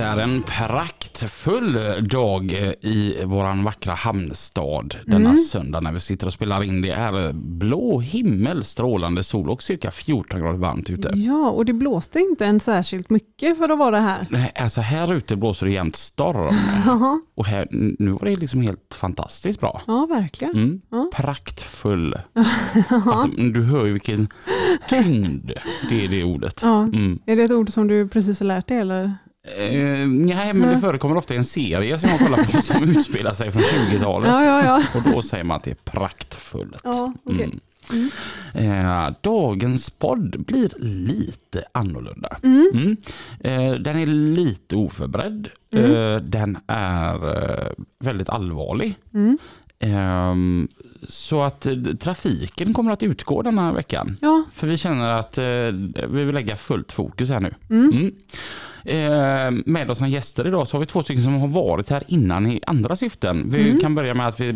Det är en praktfull dag i våran vackra hamnstad denna söndag när vi sitter och spelar in. Det är blå himmel, strålande sol och cirka 14 grader varmt ute. Ja, och det blåste inte än särskilt mycket för att vara här. Nej, alltså här ute blåser det jämt storm och här, nu var det liksom helt fantastiskt bra. ja verkligen. Mm. Ja. Praktfull. Alltså, du hör ju vilken tyngd det är det ordet. Ja. Mm. Är det ett ord som du precis har lärt dig eller? Eh, nej, men det förekommer ofta i en serie som jag kollar på som utspelar sig från 20-talet. Ja, ja, ja. Och då säger man att det är praktfullt. Ja, okej. Mm. Eh, dagens podd blir lite annorlunda. Mm. Mm. Eh, den är lite oförberedd. Mm. Eh, den är eh, väldigt allvarlig. Så att eh, trafiken kommer att utgå den här veckan. Ja, För vi känner att eh, vi vill lägga fullt fokus här nu. Mm. Mm. Eh, med oss som gäster idag så har vi två stycken som har varit här innan i andra syften. Vi Mm. kan börja med att vi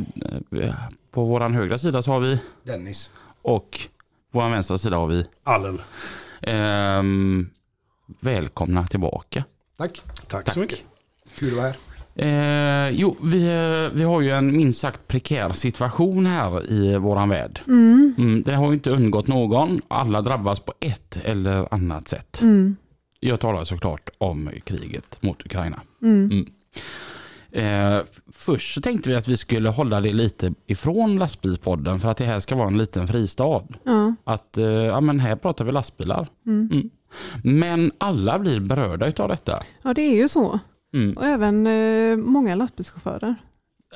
eh, på våran högra sida så har vi Dennis. och på vår vänstra sida har vi Allen. ehm, välkomna tillbaka. Tack. Tack, Tack. så mycket. Kul att vara här. Eh, jo, vi, eh, vi har ju en minst sagt prekär situation här i våran värld. mm. Mm, det har ju inte undgått någon. Alla drabbas på ett eller annat sätt. Mm. Jag talar såklart om kriget mot Ukraina. Mm. Eh, först så tänkte vi att vi skulle hålla det lite ifrån lastbilspodden för att det här ska vara en liten fristad. Ja. Att eh, ja, men här pratar vi lastbilar. Mm. Mm. Men alla blir berörda utav detta. ja, det är ju så. Mm. Och även eh, många lastbilschaufförer.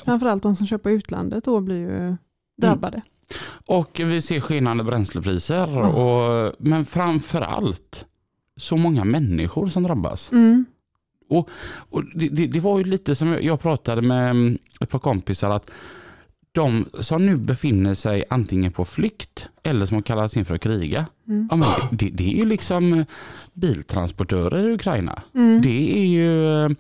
Framförallt de som köper i utlandet då blir ju drabbade. Och vi ser skenande bränslepriser. Ja. Och, men framför allt så många människor som drabbas. Mm. Och det, det, det var ju lite som jag- jag pratade med mm, ett par kompisar att de som nu befinner sig antingen på flykt eller som har kallats in för att kriga. Mm. Ja, men det, det, är ju liksom eh, biltransportörer i Ukraina. Mm. Det är ju eh,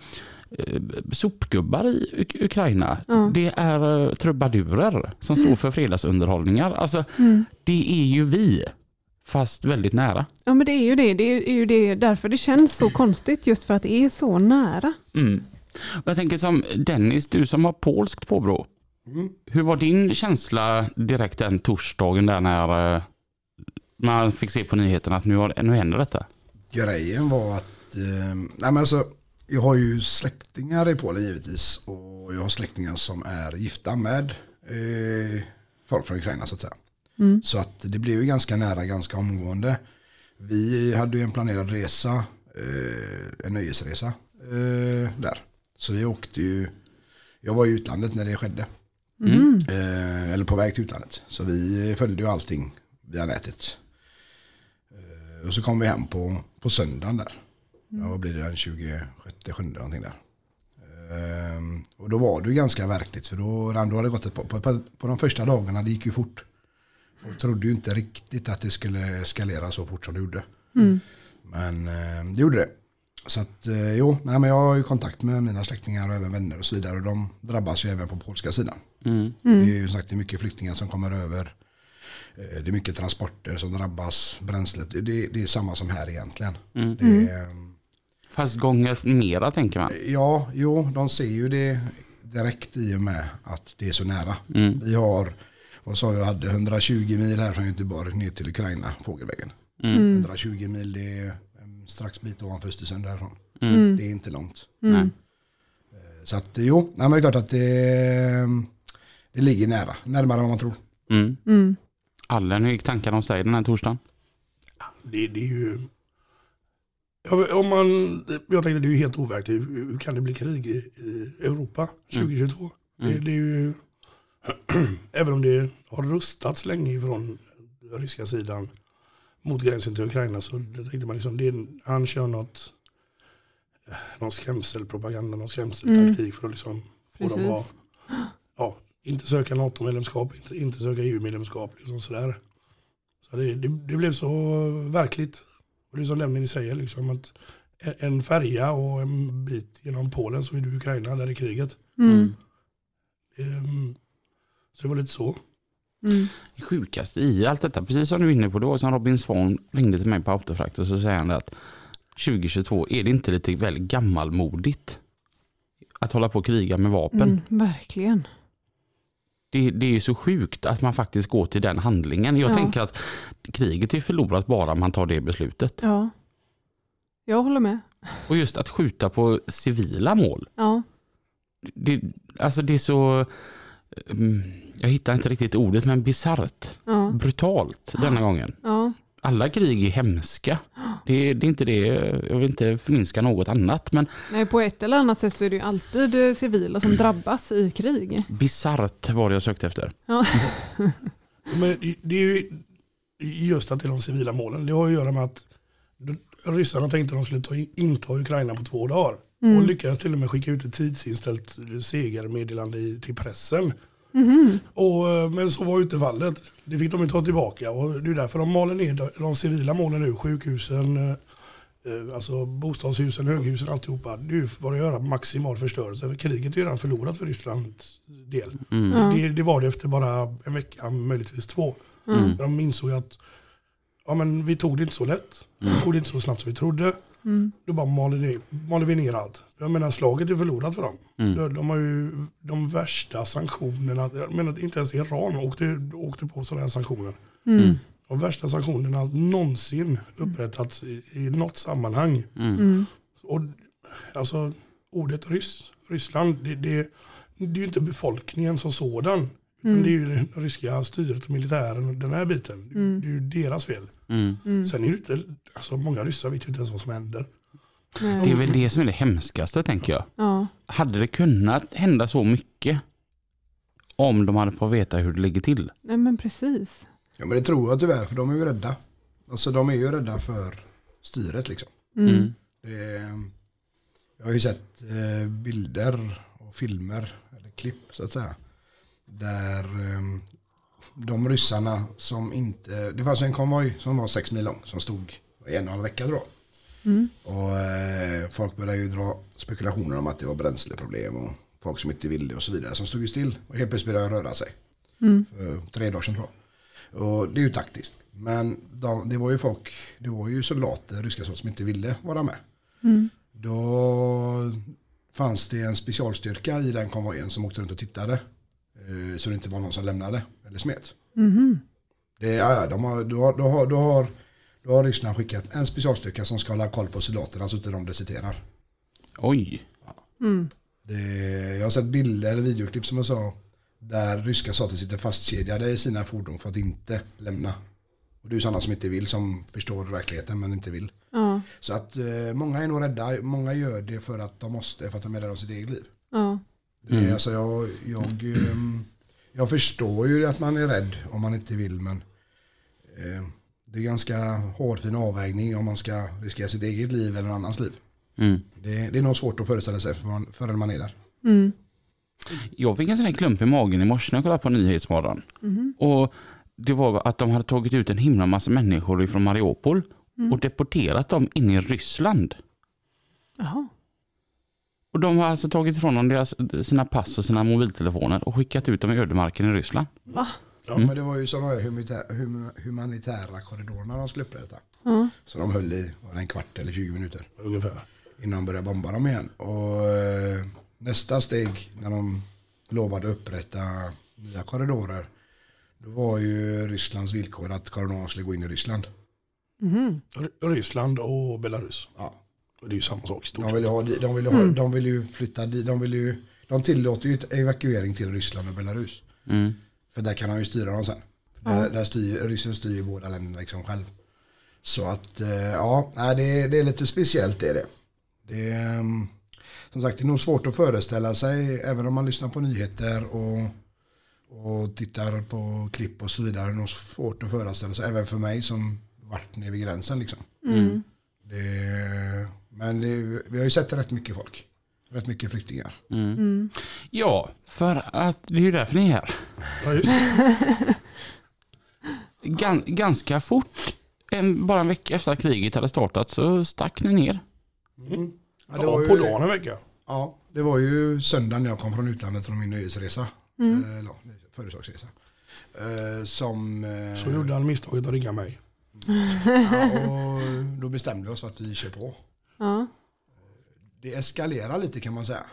sopgubbar i Uk- Ukraina. Ja. Det är eh, trubadurer som står för fredagsunderhållningar. Alltså, Mm. det är ju vi, fast väldigt nära. Ja men det är ju det. Det är ju det därför det känns så konstigt just för att det är så nära. Mm. Jag tänker som Dennis, du som har polskt påbrå. Mm. Hur var din känsla direkt den torsdagen där när eh, man fick se på nyheterna att nu, har, nu händer detta? Grejen var att, eh, nej men alltså, jag har ju släktingar i Polen givetvis. Och jag har släktingar som är gifta med eh, folk från Ukraina så att säga. Mm. Så att det blev ju ganska nära ganska omgående. Vi hade ju en planerad resa, eh, en nöjesresa eh, där. Så vi åkte ju, jag var i utlandet när det skedde. Mm. Eh, eller på väg till utlandet. Så vi följde ju allting via nätet. Eh, och så kom vi hem på, på söndagen där. Ja, vad blir det den 26, 7 någonting där. Eh, och då var det ju ganska verkligt för då, då hade det gått ett, på, på, på de första dagarna, det gick ju fort. Folk trodde ju inte riktigt att det skulle eskalera så fort som det gjorde. Mm. Men eh, det gjorde det. Så att eh, jo, nej, men jag har ju kontakt med mina släktingar och även vänner och så vidare. Och de drabbas ju även på polska sidan. Mm. Det är ju sagt det är mycket flyktingar som kommer över. Eh, Det är mycket transporter som drabbas. Bränslet, det, det är samma som här egentligen. Mm. Det är, Fast gånger mera tänker man. ja, jo, de ser ju det direkt i och med att det är så nära. Mm. Vi har, vad sa vi, hade 120 mil här från Göteborg ner till Ukraina, fågelvägen. Mm. 120 mil, det är strax bit ovanför Östersund därifrån. Mm. Det är inte långt. Nej. Så att jo, nej, men det är klart att det, det ligger nära, närmare än vad man tror. Mm. Mm. Allen, hur gick tankarna hos dig den här torsdagen? Det, det är ju... Om man, jag tänkte det är ju helt overkligt. Hur hur kan det bli krig i, i Europa 2022? Det, Mm. det är ju... Även om det har rustats länge från den ryska sidan mot gränsen till Ukraina så då tänkte man liksom, det är, han kör något, någon skrämselpropaganda, någon skrämseltaktik för att liksom få dem att ja, inte söka NATO-medlemskap, inte, inte söka EU-medlemskap. Liksom sådär. Så det, det, det blev så verkligt. Och det är som nämligen säger, liksom, att en- färja och en bit genom Polen så är du Ukraina, där är kriget. Mm. Ehm, så det var lite så. Mm. Det sjukaste i allt detta, precis som du är inne på, det var som Robin Svahn ringde till mig på Autofrakt och så säger han att 2022, är det inte lite väl gammalmodigt? Att hålla på och kriga med vapen. Mm, verkligen. Det, det är ju så sjukt att man faktiskt går till den handlingen. Jag Ja. tänker att kriget är förlorat bara om man tar det beslutet. Ja. Jag håller med. Och just att skjuta på civila mål. Ja. Det, alltså det är så, mm, jag hittar inte riktigt ordet, men bisarrt. Ja. Brutalt denna gången. Ja. Alla krig är hemska. Det, det är inte det, jag vill inte förminska något annat, men Nej, på ett eller annat sätt så är det ju alltid eh, civila som drabbas i krig. bisarrt var det jag sökte efter. Ja. Men det- är ju just att det är de civila målen. Det har att göra med att ryssarna tänkte att de skulle ta in, inta Ukraina på två dagar. Och lyckades till och med skicka ut ett tidsinställt segermeddelande i- till pressen. Och, eh, men så var ju inte fallet. Det fick de ju ta tillbaka och det är därför de maler ner de, civila målen nu. Sjukhusen, eh, eh, alltså bostadshusen, höghusen, alltihopa. Det är ju för att göra maximal förstörelse. För kriget är ju redan förlorat för Rysslands del. Ja. Det, det var det efter bara en vecka, möjligtvis två. Mm. De insåg att ja, men vi tog det inte så lätt. Vi tog det inte så snabbt som vi trodde. Mm. Då bara maler, ner, maler vi ner allt. Jag menar slaget är förlorat för dem. Mm. De, de har ju de värsta sanktionerna. Jag menar inte ens Iran åkte, åkte på sådana här sanktioner. Mm. De värsta sanktionerna någonsin upprättats i, i något sammanhang. Mm. Och, alltså ordet ryss, Ryssland, det, det, det är ju inte befolkningen som sådan. Mm. det är ju det ryska styret och militären och den här biten. Det, Mm. det är ju deras fel. Mm. Mm. Sen är det inte, alltså många ryssar vet ju inte ens vad som händer. Nej. Det är väl det som är det hemskaste tänker jag. Ja. Hade det kunnat hända så mycket om de hade fått veta hur det ligger till? Nej men precis. Ja men det tror jag tyvärr för de är ju rädda. Alltså de är ju rädda för styret liksom. Mm. Mm. Det är, jag har ju sett eh, bilder och filmer, eller klipp så att säga. Där eh, de ryssarna som inte, det fanns en konvoj som var sex mil lång som stod i en och en halv vecka då. Mm. Och eh, folk började ju dra spekulationer om att det var bränsleproblem och folk som inte ville och så vidare som stod ju still och helt plötsligt började de röra sig. Mm. För tre dagar sedan tror jag. Och det är ju taktiskt. Men de, det var ju folk, det var ju soldater, ryska soldater som inte ville vara med. Mm. Då fanns det en specialstyrka i den konvojen som åkte runt och tittade. Eh, Så det inte var någon som lämnade eller smet. Mhm. Det, ja, ja, de har, då, har, då, har, då, har, då har Ryssland skickat en specialstyrka som ska hålla koll på soldaterna så att inte de deserterar. Oj. Mm. Det, jag har sett bilder, videoklipp som jag sa, där ryska soldater sitter fastkedjade i sina fordon för att inte lämna. Och det är sådana som inte vill, som förstår verkligheten men inte vill. Ja. Så att eh, många är nog rädda, många gör det för att de måste, för att de är rädda om sitt eget liv. Ja. Det, Mm. alltså jag, jag, ehm, jag förstår ju att man är rädd om man inte vill men eh, det är ganska hårfin avvägning om man ska riskera sitt eget liv eller någon annans liv. Mm. Det, det är nog svårt att föreställa sig för man, förrän man är där. Mm. Jag fick en sån här klump i magen i morse när jag kollade på Nyhetsmorgon. Mhm. Och det var att de hade tagit ut en himla massa människor från Mariupol Mm. och deporterat dem in i Ryssland. Jaha. Och de har alltså tagit ifrån dem deras, sina pass och sina mobiltelefoner och skickat ut dem i ödemarken i Ryssland. Va? Ja, Mm. men det var ju sådana här humanitä- hum, humanitära korridorerna de skulle upprätta. Ja. Så de höll i var det en kvart eller 20 minuter Ungefär. innan de började bomba dem igen. Och eh, nästa steg när de lovade upprätta nya korridorer då var ju Rysslands villkor att korridoren skulle gå in i Ryssland. R- Ryssland och Belarus. Ja. Och det är ju samma sak i stort De sett. ha, de, ville ha, de ville ju flytta dit, de, ville ju, de tillåter ju ett evakuering till Ryssland och Belarus. Mm. För där kan han ju styra dem sen. Där, där styr, ryssen styr ju båda länderna liksom själv. Så att eh, ja, det, är- det är lite speciellt det är det. det är, mm, som sagt, det är nog svårt att föreställa sig, även om man lyssnar på nyheter och, och tittar på klipp och så vidare. Det är nog svårt att föreställa sig, även för mig som varit nere vid gränsen liksom. Mm. Det, men det, vi har ju sett rätt mycket folk. Rätt mycket flyktingar. Mm. Mm. Ja, för att det är ju därför ni är här. Ja, just. Gan, ganska fort, en, bara en vecka efter att kriget hade startat, så stack ni ner. Mm. Ja, det var ju, på dagen en vecka. Ja, det var ju söndagen när jag kom från utlandet från min nöjesresa. Mm. Eh, företagsresa. Eh, som... eh, Så gjorde han misstaget att ringa mig. ja, och då bestämde vi oss att vi kör på. Ja. Det eskalerar lite kan man säga.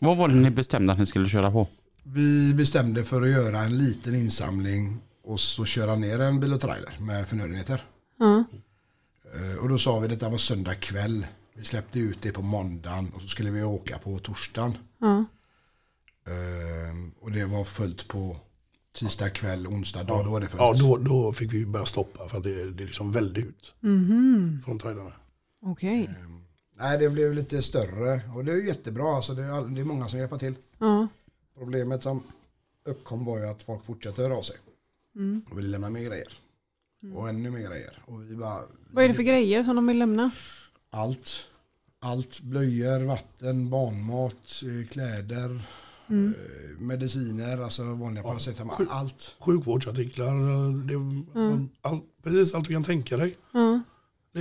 Vad var det ni bestämde att ni skulle köra på? Vi bestämde för att göra en liten insamling och så köra ner en bil och trailer med förnödenheter. Ja. Eh, Och då sa vi att detta var söndag kväll. Vi släppte ut det på måndagen och så skulle vi åka på torsdagen. Ja. Eh, Och det var fullt på tisdag kväll, onsdag dag. Då var det fullt. Ja, då, då fick vi börja stoppa för att det, det liksom vällde ut Mhm. från trailarna. Okej. Nej, det blev lite större och det är jättebra. Alltså det, är det är många som hjälper till. Ja. Problemet som uppkom var ju att folk fortsatte höra av sig Mm. och ville lämna mer grejer. Och ännu mer grejer. Och vi bara, Vad är det för grejer som de vill lämna? Allt. Allt. Blöjor, vatten, barnmat, eh, kläder, Mm. eh, mediciner, alltså vanliga paracetamol. sjuk- Allt. Sjukvårdsartiklar, eh, det, all, precis allt du kan tänka dig. Ja. Det,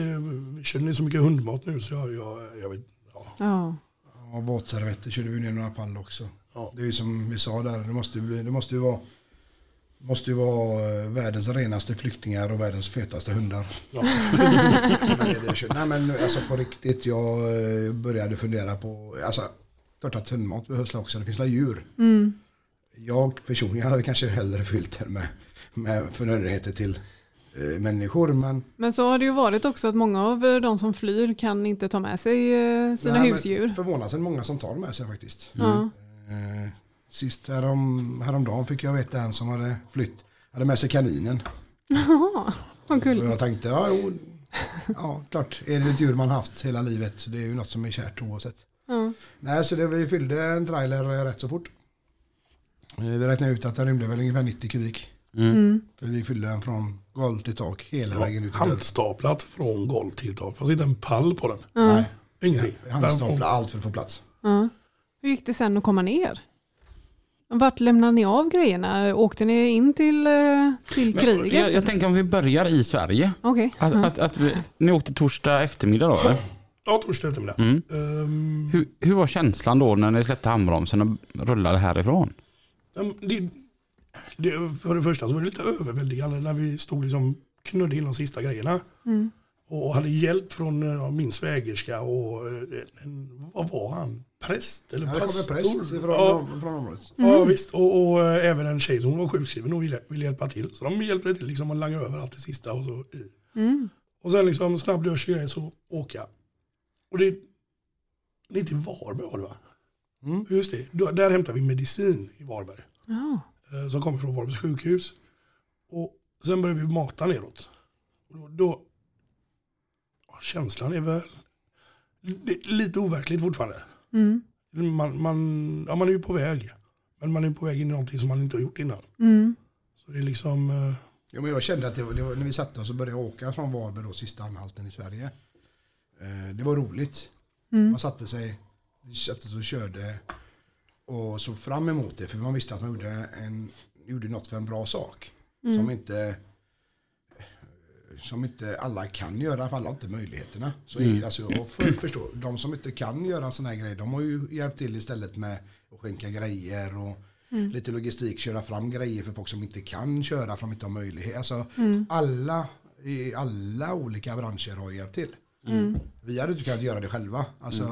vi kör ner så mycket hundmat nu så jag, jag, jag vet ja. Ja. Ja, våtservetter körde vi ner några pall också. Ja. Det är ju som vi sa där, det måste ju, det måste ju vara måste ju vara eh, världens renaste flyktingar och världens fetaste hundar. Ja. Nej men alltså på riktigt, jag eh, började fundera på, alltså klart att hundmat behövs också, det finns la djur. Mm. Jag personligen hade kanske hellre fyllt den med, med förnödenheter till människor. Men, Men så har det ju varit också att många av eh, de som flyr kan inte ta med sig eh, sina Nej, husdjur. Förvånansvärt många som tar med sig faktiskt. Ja. Eh, sist härom, häromdagen fick jag veta en som hade flytt, hade med sig kaninen. Jaha, vad Och kul. jag tänkte, ja, jo, ja klart, är det ett djur man haft hela livet så det är ju något som är kärt oavsett. Ja. Nej, så det, vi fyllde en trailer rätt så fort. Eh, Vi räknade ut att den rymde väl ungefär 90 kubik. Mm. Mm. För vi fyllde den från golv till tak hela vägen ut. Handstaplat från golv till tak. Fast inte en pall på den. Ja. Nej, Ingenting. handstapla allt för att få plats. Ja. Hur gick det sen att komma ner? Vart lämnade ni av grejerna? Åkte ni in till, eh, till kriget? Jag, jag tänker om vi börjar i Sverige. Okej. Att, Ja. att, att vi, ni åkte torsdag eftermiddag då eller? Ja, torsdag eftermiddag. Mm. Ehm, Hur, hur var känslan då när ni släppte handbromsen och rullade härifrån? ehm, det, det, för det första så var det lite överväldigande när vi stod liksom knödde in de sista grejerna. Mm. Och hade hjälp från eh, min svägerska och eh, en, vad var han? Präst eller Ja, det kom pastor? en präst från, ja, från området. ja visst. Och, och eh, även en tjej som var sjukskriven och ville, ville hjälpa till. Så de hjälpte till liksom att langa över allt det sista och så i. Mm. Och sen liksom snabb dusch så åka. Och det, det är till Varberg var det va? Mm. Just det, där hämtar vi medicin i Varberg. Ja. Eh, Som kommer från Varbergs sjukhus. Och sen börjar vi mata neråt. Och då, då känslan är väl det är lite overkligt fortfarande. Mm. Man, man, ja, man är ju på väg. Men man är på väg in i någonting som man inte har gjort innan. Mm. Så det är liksom, eh, Ja, men jag kände att det var, det var, när vi satte oss och började åka från Varberg då, sista anhalten i Sverige. Eh, det var roligt. Mm. Man satte sig, satte sig och körde och såg fram emot det. För man visste att man gjorde, en, gjorde något för en bra sak. Mm. Som inte som inte alla kan göra, för alla har inte möjligheterna. Så är det alltså, och för, förstå, de som inte kan göra en sån här grej, de har ju hjälpt till istället med att skänka grejer och lite logistik, köra fram grejer för folk som inte kan köra för de inte har möjlighet. Alltså, alla i alla olika branscher har hjälpt till. Mm. Vi hade inte kunnat göra det själva. Alltså,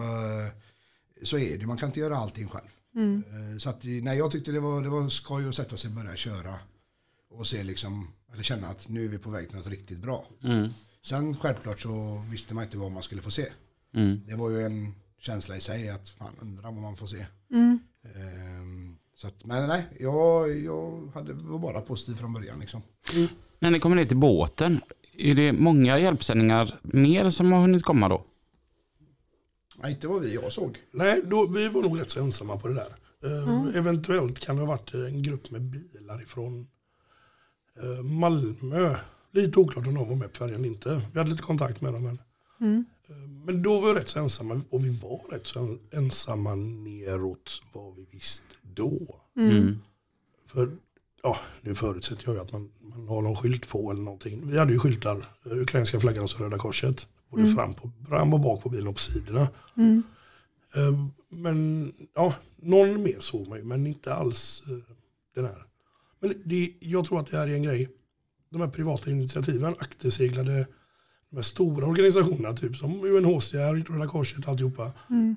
Så är det, man kan inte göra allting själv. Mm. Eh, Så att, nej, jag tyckte det var, det var skoj att sätta sig och börja köra. Och se liksom, eller känna att nu är vi på väg till något riktigt bra. Mm. Sen självklart så visste man inte vad man skulle få se. Mm. Det var ju en känsla i sig att fan undra vad man får se. Mm. Ehm, Så att, men nej, jag, jag hade, var bara positiv från början liksom. När ni kommer ner till båten, är det många hjälpsändningar mer som har hunnit komma då? Nej, inte vad vi jag såg. nej, då, vi var nog rätt så ensamma på det där. Eh, Eventuellt kan det ha varit en grupp med bilar ifrån eh, Malmö Lite oklart om de var med på färjan eller inte. Vi hade lite kontakt med dem. Men, Mm. eh, men då var vi rätt så ensamma och vi var rätt så ensamma neråt vad vi visste då. Mm. För ja, nu förutsätter jag ju att man, man har någon skylt på eller någonting. Vi hade ju skyltar, eh, ukrainska flaggan och så Röda Korset. Både fram, på, fram och bak på bilen och på sidorna. Mm. Eh, Men ja, någon mer såg man ju, men inte alls eh, den här. Men det, jag tror att det här är en grej. De här privata initiativen, akterseglade, de här stora organisationerna, typ som UNHCR, Röda Korset, alltihopa.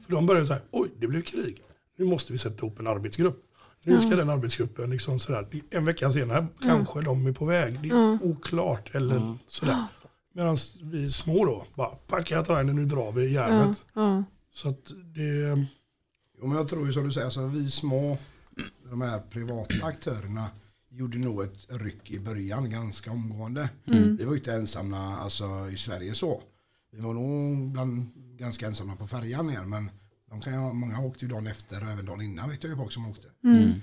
För de började så här, oj, det blev krig. Nu måste vi sätta ihop en arbetsgrupp. Nu ska den arbetsgruppen liksom sådär, en vecka senare kanske de är på väg. Det är oklart eller sådär. Medan vi små då, bara packa trailern, nu drar vi järnet. Ja. Så att det... Jo, men jag tror ju som du säger, alltså, vi små, de här privata aktörerna gjorde nog ett ryck i början ganska omgående. Vi var ju inte ensamma alltså, i Sverige så. Vi var nog bland, ganska ensamma på färjan ner men de kan, många åkte ju dagen efter och även dagen innan vet jag ju folk som åkte. Eh,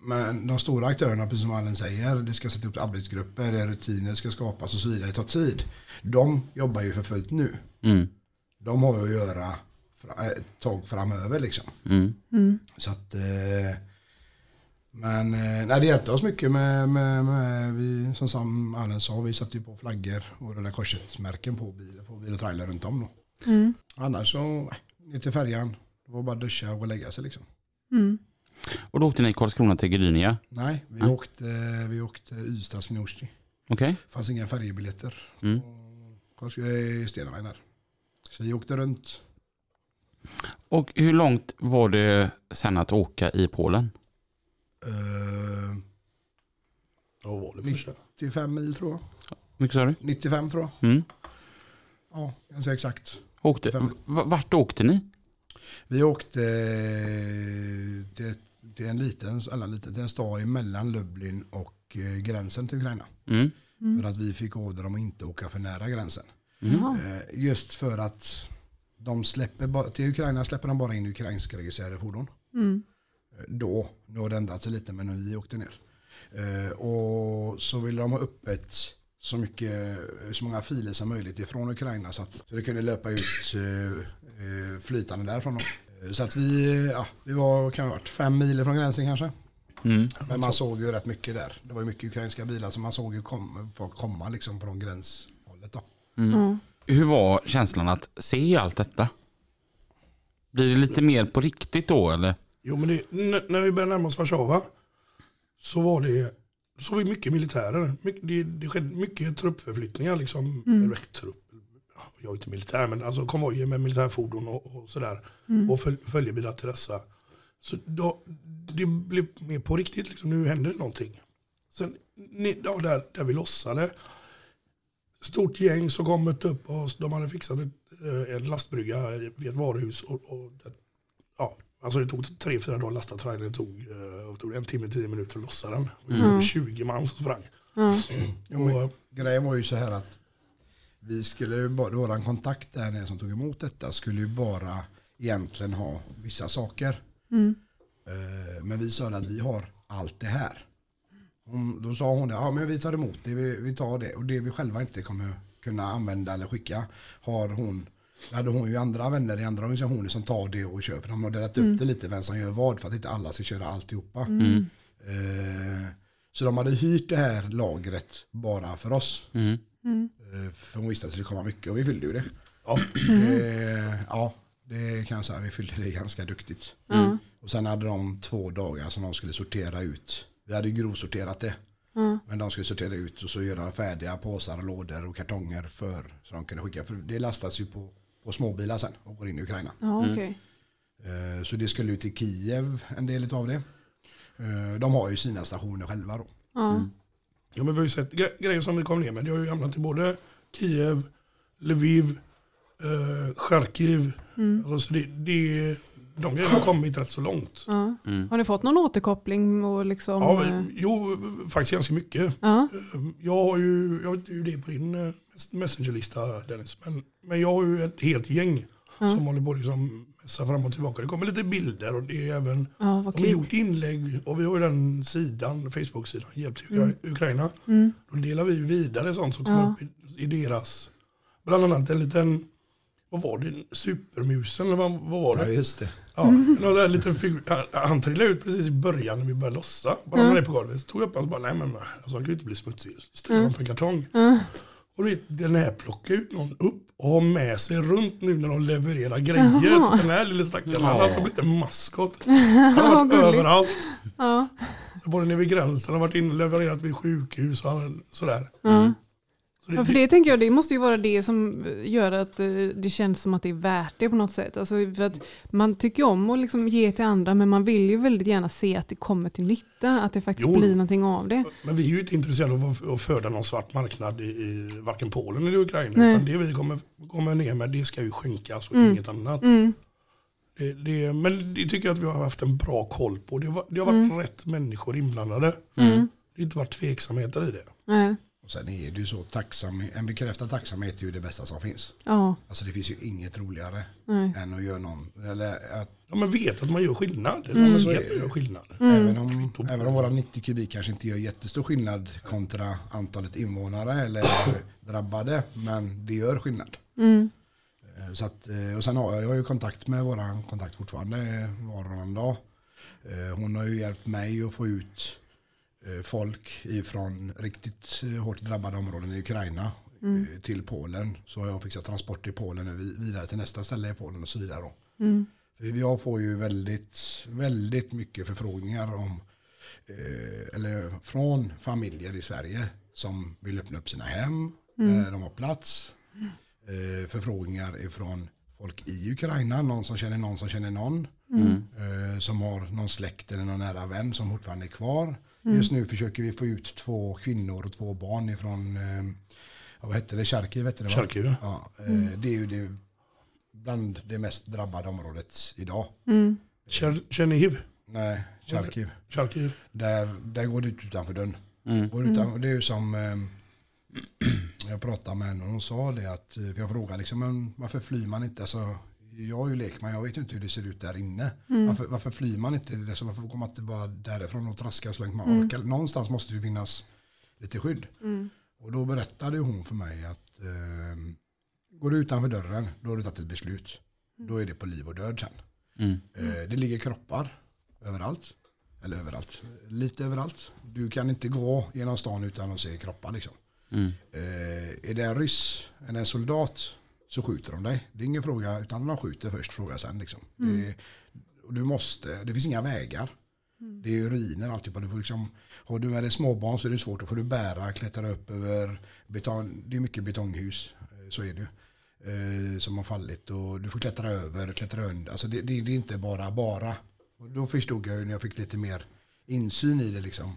Men de stora aktörerna, precis som Allen säger, det ska sätta upp arbetsgrupper, rutiner ska skapas och så vidare, det tar tid. De jobbar ju för fullt nu. Mm. De har ju att göra ett tag framöver liksom. Mm. Så att, eh, men eh, nej, det hjälpte oss mycket med, med, med vi, som Sam Allen sa, vi satte ju på flaggor och Röda Korset-märken på bil, på bil och trailer runt om då. Mm. Annars så, ner till färjan, det var bara att duscha och lägga sig liksom. Och då åkte ni Karlskrona till Gdynia? Nej, vi Nej. åkte, vi åkte Ystad Swinoujscie. Okej. Det fanns inga färjebiljetter Mm. eh, Stena Line där. Så vi åkte runt. Och hur långt var det sen att åka i Polen? Eh, Vad var det för sig? 95 mil tror jag. Mycket sa du? 95 tror jag. Mm. Ja, ganska exakt. Åkte, vart åkte ni? Vi åkte till, till en liten, eller liten, till en stad mellan Lublin och eh, gränsen till Ukraina. Mm. För att vi fick order om att inte åka för nära gränsen. Jaha. Eh, Just för att de släpper, till Ukraina släpper de bara in ukrainska registrerade fordon. Mm. Eh, Då, nu har det ändrat sig lite men när vi åkte ner. Eh, Och så ville de ha öppet så, mycket, så många filer som möjligt ifrån Ukraina så att så det kunde löpa ut eh, eh, flytande därifrån. Då. Eh, Så att vi, ja, vi var kan ha varit fem mil från gränsen kanske. Mm. Men man såg ju rätt mycket där. Det var ju mycket ukrainska bilar så man såg ju kom, folk komma liksom från gränshållet. Då. Ja. Hur var känslan att se allt detta? Blir det lite mer på riktigt då eller? Jo men det, när vi började närma oss Warszawa så var det så var det mycket militärer. Det, det skedde mycket truppförflyttningar. Liksom, eller trupp, jag är inte militär men alltså konvojer med militärfordon och, och sådär. Och följ, följebilar till dessa. Så då, det blev mer på riktigt. Liksom, nu händer det någonting. Sen ja, där, där vi lossade. Stort gäng som kom upp oss. De hade fixat ett, eh, en lastbrygga vid ett varuhus. Och, och, ja, alltså det tog tre, fyra dagar att lasta trailern. Det tog, eh, det tog en timme, tio minuter att lossa den. Det var 20 man som sprang. Jo, men Och, grejen var ju så här att vi skulle ju bara, våran kontakt där nere som tog emot detta skulle ju bara egentligen ha vissa saker. Mm. Eh, Men vi sa att vi har allt det här. Hon, då sa hon det, ja men vi tar emot det, vi, vi tar det. Och det vi själva inte kommer kunna använda eller skicka har hon, då hade hon ju andra vänner i andra organisationer som tar det och kör. För de har delat upp det lite vem som gör vad för att inte alla ska köra alltihopa. Eh, Så de hade hyrt det här lagret bara för oss. Mm. Eh, För hon visste att det skulle komma mycket och vi fyllde ju det. ja, Eh, ja, det kan jag säga. Vi fyllde det ganska duktigt. Ja. Och sen hade de två dagar som de skulle sortera ut. Vi hade ju grovsorterat det. Ja. Men de skulle sortera ut och så göra färdiga påsar och lådor och kartonger för så de kunde skicka. För det lastas ju på, på småbilar sen och går in i Ukraina. Ja, okej. Eh, Så det skulle ut till Kiev en del av det. Eh, De har ju sina stationer själva då. Ja. Ja, men vi har ju sett gre- grejer som vi kom ner med. Det har ju hamnat i både Kiev, Lviv, eh, Charkiv. Alltså, så det, det, de grejerna har kommit rätt så långt. Ja. Mm. Har ni fått någon återkoppling? Och liksom, Ja, eh, men, jo, faktiskt ganska mycket. ja. Jag har ju, jag vet inte hur det är på din eh, messengerlista Dennis, men, men jag har ju ett helt gäng Ja. som håller på liksom messa fram och tillbaka. Det kommer lite bilder och det är även Ja, har gjort inlägg och vi har ju den sidan, Facebook-sidan, Hjälp till Mm. Ukra- Ukraina. Mm. Då delar vi vidare sånt som kommer Ja. upp i, i deras, bland annat en liten, vad var det, supermusen eller vad, vad var Ja, det? just det. Ja, där liten figur. Han, han trillade ut precis i början när vi började lossa. Bara Mm. mm. på golvet. Så tog jag upp honom och bara, nej men alltså, han kan ju inte bli smutsig. Ställde honom på en kartong. Ja. Och du vet, den här plockar ut någon upp och har med sig runt nu när de levererar grejer. Jaha. Så den här lilla stackaren, han har alltså blivit en maskot. Han har varit överallt. Ja. Både nere vid gränsen, har varit inne och levererat vid sjukhus och han- sådär. Ja. Ja, för det tänker jag, det måste ju vara det som gör att eh, det känns som att det är värt det på något sätt. Alltså för att man tycker om att liksom ge till andra men man vill ju väldigt gärna se att det kommer till nytta, att det faktiskt Jo. blir någonting av det. Men vi är ju inte intresserade av att- föda någon svart marknad i, i varken Polen eller Ukraina. Nej. Utan det vi kommer, kommer ner med det ska ju skänkas och Mm. inget annat. Mm. Det, det, men det tycker jag att vi har haft en bra koll på. Det, har- det har varit Mm. rätt människor inblandade. Mm. Det har inte varit tveksamheter i det. Nej. Och sen är det ju så tacksam, en bekräftad tacksamhet är ju det bästa som finns. Ja. Alltså det finns ju inget roligare Nej. än att göra någon, eller att Ja, men vet att man gör skillnad. Mm. Man Så vet är att man det. gör skillnad. även, om, även om våra 90 kubik kanske inte gör jättestor skillnad kontra antalet invånare eller drabbade, men det gör skillnad. Mm. Eh, Så att, eh, och sen har jag, jag har ju kontakt med våran kontakt fortfarande var och varannan dag. Eh, Hon har ju hjälpt mig att få ut eh, folk ifrån riktigt eh, hårt drabbade områden i Ukraina eh, till Polen. Så har jag fixat transport till Polen och vi- vidare till nästa ställe i Polen och så vidare. Mm. Jag får ju väldigt, väldigt mycket förfrågningar om, eh, eller från familjer i Sverige som vill öppna upp sina hem, där de har plats. Eh, förfrågningar ifrån folk i Ukraina, någon som känner någon som känner någon. Eh, som har någon släkt eller någon nära vän som fortfarande är kvar. Just nu försöker vi få ut två kvinnor och två barn ifrån, eh, vad hette det, Charkiv hette det va? Charkiv. Ja, eh, det är ju det, bland det mest drabbade området idag. Mm. Cher- Chernihiv. Nej, Charkiv. Charkiv. Där, där går det ut utanför dörren. Mm. Går utan, Det är ju som, eh, jag pratade med henne och hon sa det att, eh, för jag frågade liksom, men varför flyr man inte? Alltså, jag är ju lekman, jag vet ju inte hur det ser ut där inne. Varför, varför flyr man inte? Alltså, varför går man inte bara därifrån och traskar så länge man orkar? Någonstans måste det finnas lite skydd. Mm. Och då berättade hon för mig att eh, går du utanför dörren, då har du tagit ett beslut. Då är det på liv och död sen. Mm. Eh, det ligger kroppar överallt. Eller överallt, lite överallt. Du kan inte gå genom stan utan att se kroppar liksom. Mm. Eh, är det en ryss, eller en soldat så skjuter de dig. Det är ingen fråga, utan de skjuter först, fråga sen liksom. Det, och du måste, det finns inga vägar. Det är ju ruiner alltihopa. Du får liksom, har du med dig småbarn så är det svårt. Då får du bära, klättra upp över betong. Det är mycket betonghus. eh, Så är det ju. Eh, som har fallit. Och du får klättra över, klättra under. Alltså det, det, det är inte bara bara. Och då förstod jag ju när jag fick lite mer insyn i det liksom.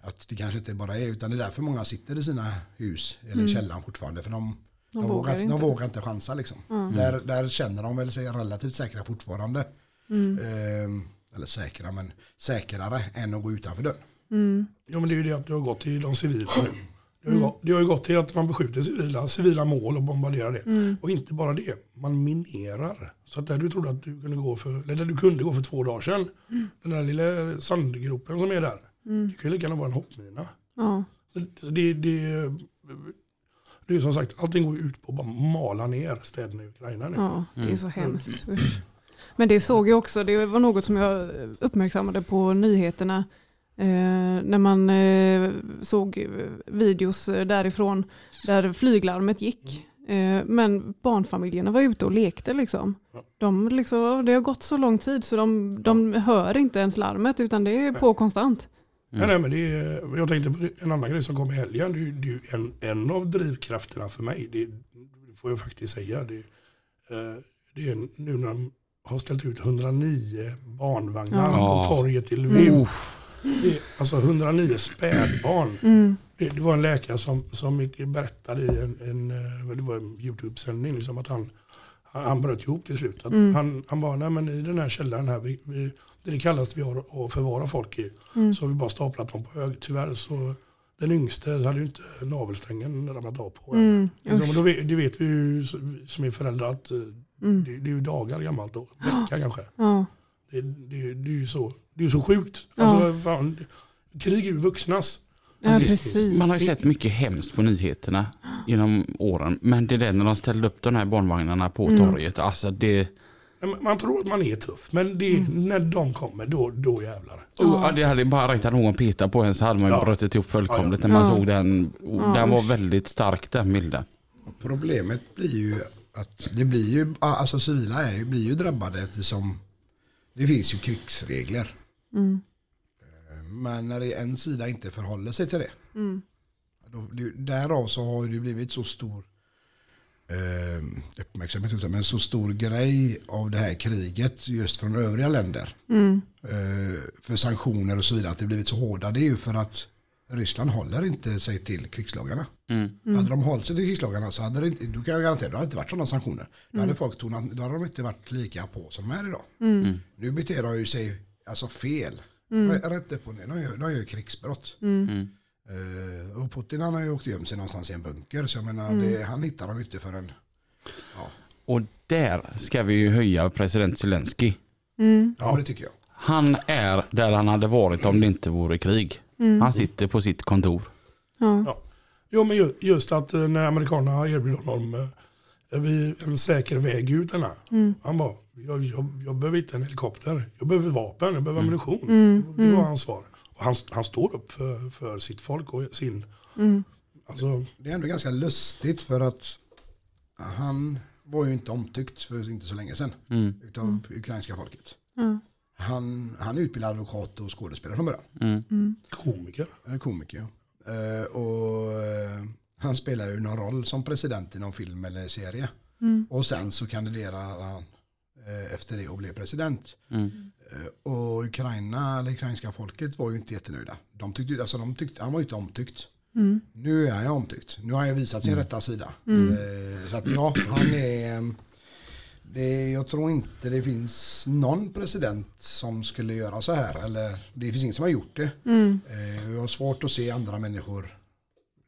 Att det kanske inte bara är, utan det är därför många sitter i sina hus eller i källaren fortfarande. För de, De de, vågar inte. de vågar inte chansa liksom. Där, där känner de väl sig relativt säkra fortfarande. Mm. Eh, eller säkra, men säkrare än att gå utanför dörren. Mm. Ja men det är ju det att det har gått till de civila nu. Det har, ju gått, det har ju gått till att man beskjuter civila, civila mål och bombarderar det. Och inte bara det, man minerar. Så att där du trodde att du kunde gå för, eller där du kunde gå för två dagar sedan, den där lilla sandgropen som är där, det kan ju lika gärna vara en hoppmina. Ja. Så det, det, det är som sagt, allting går ut på att bara mala ner städerna i Ukraina nu. Ja, det är så hemskt. Usch. Men det såg jag också, det var något som jag uppmärksammade på nyheterna. Eh, när man eh, såg videos därifrån där flyglarmet gick. Eh, men barnfamiljerna var ute och lekte liksom. Ja. De liksom. Det har gått så lång tid så de, de hör inte ens larmet utan det är på konstant. Nej, nej, men det är, jag tänkte på en annan grej som kom i helgen. Det är, det är en, en av drivkrafterna för mig. Det, det får jag faktiskt säga. Det, eh, det är nu när de har ställt ut 109 barnvagnar Ja. på torget i Lviv. Uff. Det alltså 109 spädbarn. Mm. Det, det var en läkare som, som berättade i en, en, eh, det var en YouTube-sändning liksom att han, han, han bröt ihop till slut. Mm. han, han bara, nej men i den här källaren här, vi, vi, det är det kallaste vi har att förvara folk i. Mm. Så har vi bara staplat dem på hög. Tyvärr så den yngste hade ju inte navelsträngen ramlat av på. Mm. Liksom, det vet vi ju som är föräldrar att eh, Mm. Det, det är ju dagar gammalt då, vecka kanske. Ja. Det, det, det är ju så, det är så sjukt. Ja. Alltså, fan, krig är ju vuxnas. ja, Precis. precis. Man har ju sett mycket hemskt på nyheterna genom åren. Men det där när de ställde upp de här barnvagnarna på Mm. torget. Alltså det, Man tror att man är tuff, men det, Mm. när de kommer, då, då jävlar. oh, ja, det hade bara räckt att någon petade på en så hade man Ja. brutit ihop fullkomligt när man Ja. såg den. Ja, den var väldigt stark den bilden. Problemet blir ju att det blir ju, alltså civila är, blir ju drabbade eftersom det finns ju krigsregler. Mm. Men när en sida inte förhåller sig till det. Mm. Då, det därav så har det blivit så stor eh, uppmärksamhet, men så stor grej av det här kriget just från övriga länder. Mm. Eh, för sanktioner och så vidare, att det blivit så hårda. Det är ju för att Ryssland håller inte sig till krigslagarna. Mm. Hade de hållit sig till krigslagarna så hade det inte, då kan jag garantera, det hade inte varit sådana sanktioner. Då hade folk tonat, då hade de inte varit lika på som de är idag. Mm. Nu beter de ju sig alltså fel. Rä- Rätt upp och ner, de gör, de gör krigsbrott. Mm. Eh, och Putin han har ju åkt och gömt sig någonstans i en bunker. Så jag menar, det, han hittar dem inte förrän... Och där ska vi ju höja president Zelensky. Mm. Ja, det tycker jag. Han är där han hade varit om det inte vore krig. Mm. Han sitter på sitt kontor. Ja. Ja. Jo, men ju- just att eh, när amerikanerna erbjöd honom eh, vi- en säker väg ut den här. Mm. Han bara, jag, jag, jag behöver inte en helikopter. Jag behöver vapen, jag behöver ammunition. Mm. Det var hans svar. Han, han står upp för, för sitt folk och sin... Mm. Alltså, Det är ändå ganska lustigt för att han var ju inte omtyckt för inte så länge sedan. Mm. Utav ukrainska folket. Ja. Han, han är utbildad advokat och skådespelare från början. Mm. Mm. komiker. Eh, Komiker. ja. Eh, och eh, han spelar ju någon roll som president i någon film eller serie. Mm. Och sen så kandiderar han efter det och blev president. Mm. Eh, och Ukraina, eller ukrainska folket var ju inte jättenöjda. De tyckte, alltså de tyckte, han var ju inte omtyckt. Mm. Nu är han omtyckt. Nu har ju visat sin rätta sida. Mm. Eh, så att ja, han är... eh, Det, jag tror inte det finns någon president som skulle göra så här. Eller det finns ingen som har gjort det. Mm. Eh, Jag har svårt att se andra människor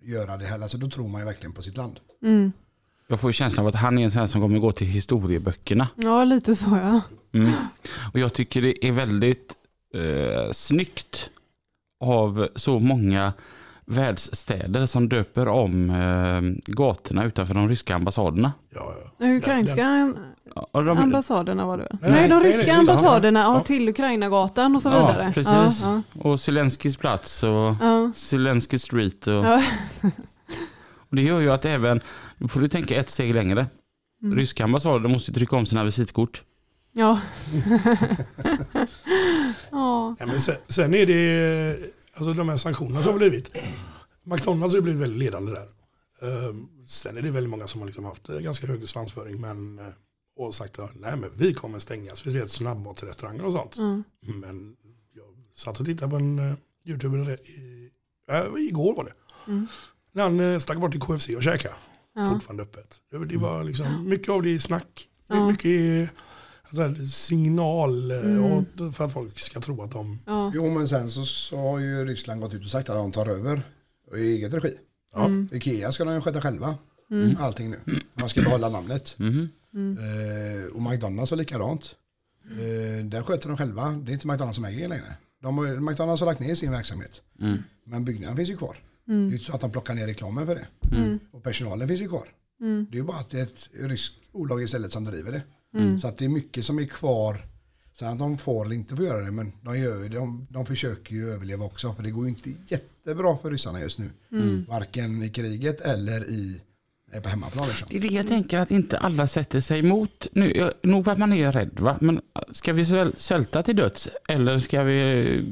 göra det heller. Så då tror man ju verkligen på sitt land. Jag får ju känslan av att han är en sån här som kommer gå till historieböckerna. Ja, lite så ja. Mm. Och jag tycker det är väldigt eh, snyggt av så många världsstäder som döper om eh, gatorna utanför de ryska ambassaderna. Ja, ja. De ukrainska Och de, ambassaderna var det väl? Nej, Nej, de nej, ryska nej, det. ambassaderna ja. Ja. till Ukrainagatan och så Ja, vidare. precis. Ja, och Zelenskis plats och ja, Zelensky Street. Och, ja. Och det gör ju att även, nu får du tänka ett steg längre. Mm. Ryska ambassader måste trycka om sina visitkort. ja. ja. Ja, men sen, sen är det alltså de här sanktionerna som har blivit. McDonalds har blivit väldigt ledande där. Ehm, sen är det väldigt många som har liksom haft eh, ganska hög svansföring men, eh, och sagt att nej, men vi kommer stänga, speciellt snabbmatsrestauranger och sånt. Ja. Men jag satt och tittade på en uh, youtuber i, äh, igår var det. Mm. När han uh, stack bort till KFC och käkade. Ja. Fortfarande öppet. Det, det var liksom, mycket av det är snack. Ja. Mycket är alltså, signal eh, Mm. för att folk ska tro att de Ja. Jo men sen så, så har ju Ryssland gått ut och sagt att de tar över i eget regi. Ja. Mm. Ikea ska de ju sköta själva. Mm. Allting nu. De ska behålla namnet. Mhm. Mm. Eh, och McDonalds var likadant. Eh, där sköter de själva. Det är inte McDonalds som äger det längre. De har, McDonalds har lagt ner sin verksamhet. Mm. Men byggnaden finns ju kvar. Det är Mm. inte så att de plockar ner reklamen för det. Mm. Och personalen finns ju kvar. Mm. Det är ju bara att det är ett ryskt bolag istället som driver det. Mm. Så att det är mycket som är kvar. Sen att de får eller inte får göra det. Men de, gör, de, de försöker ju överleva också. För det går ju inte jättebra för ryssarna just nu. Mm. Varken i kriget eller i, eh, på hemmaplan. Liksom. Det är det jag tänker att inte alla sätter sig emot. Nu, jag- nog för att man är rädd va, men ska vi sväl- svälta till döds eller ska vi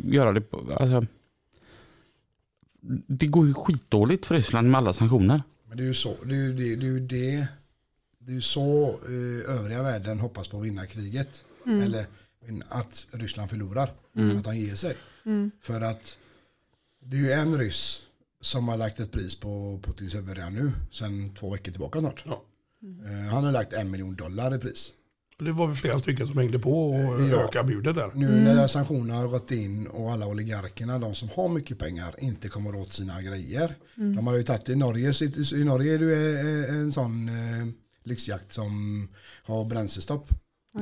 göra det på, alltså, Det går ju skitdåligt för Ryssland med alla sanktioner. Men det är ju så. Det är ju det. Det är ju, det, det är så eh, övriga världen hoppas på att vinna kriget. Mm. Eller att Ryssland förlorar. Mm. Att de ger sig. Mm. För att det är ju en ryss som har lagt ett pris på Putins huvud redan nu. Sen två veckor tillbaka snart. Ja. Eh, Han har lagt en miljon dollar i pris. Och Det var väl flera stycken som hängde på och Ja. ökade budet där. Nu Mm. när sanktionerna har gått in och alla oligarkerna, de som har mycket pengar, inte kommer åt sina grejer. Mm. De har ju tagit i Norge, i Norge är det ju eh, en sån eh, lyxjakt som har bränslestopp.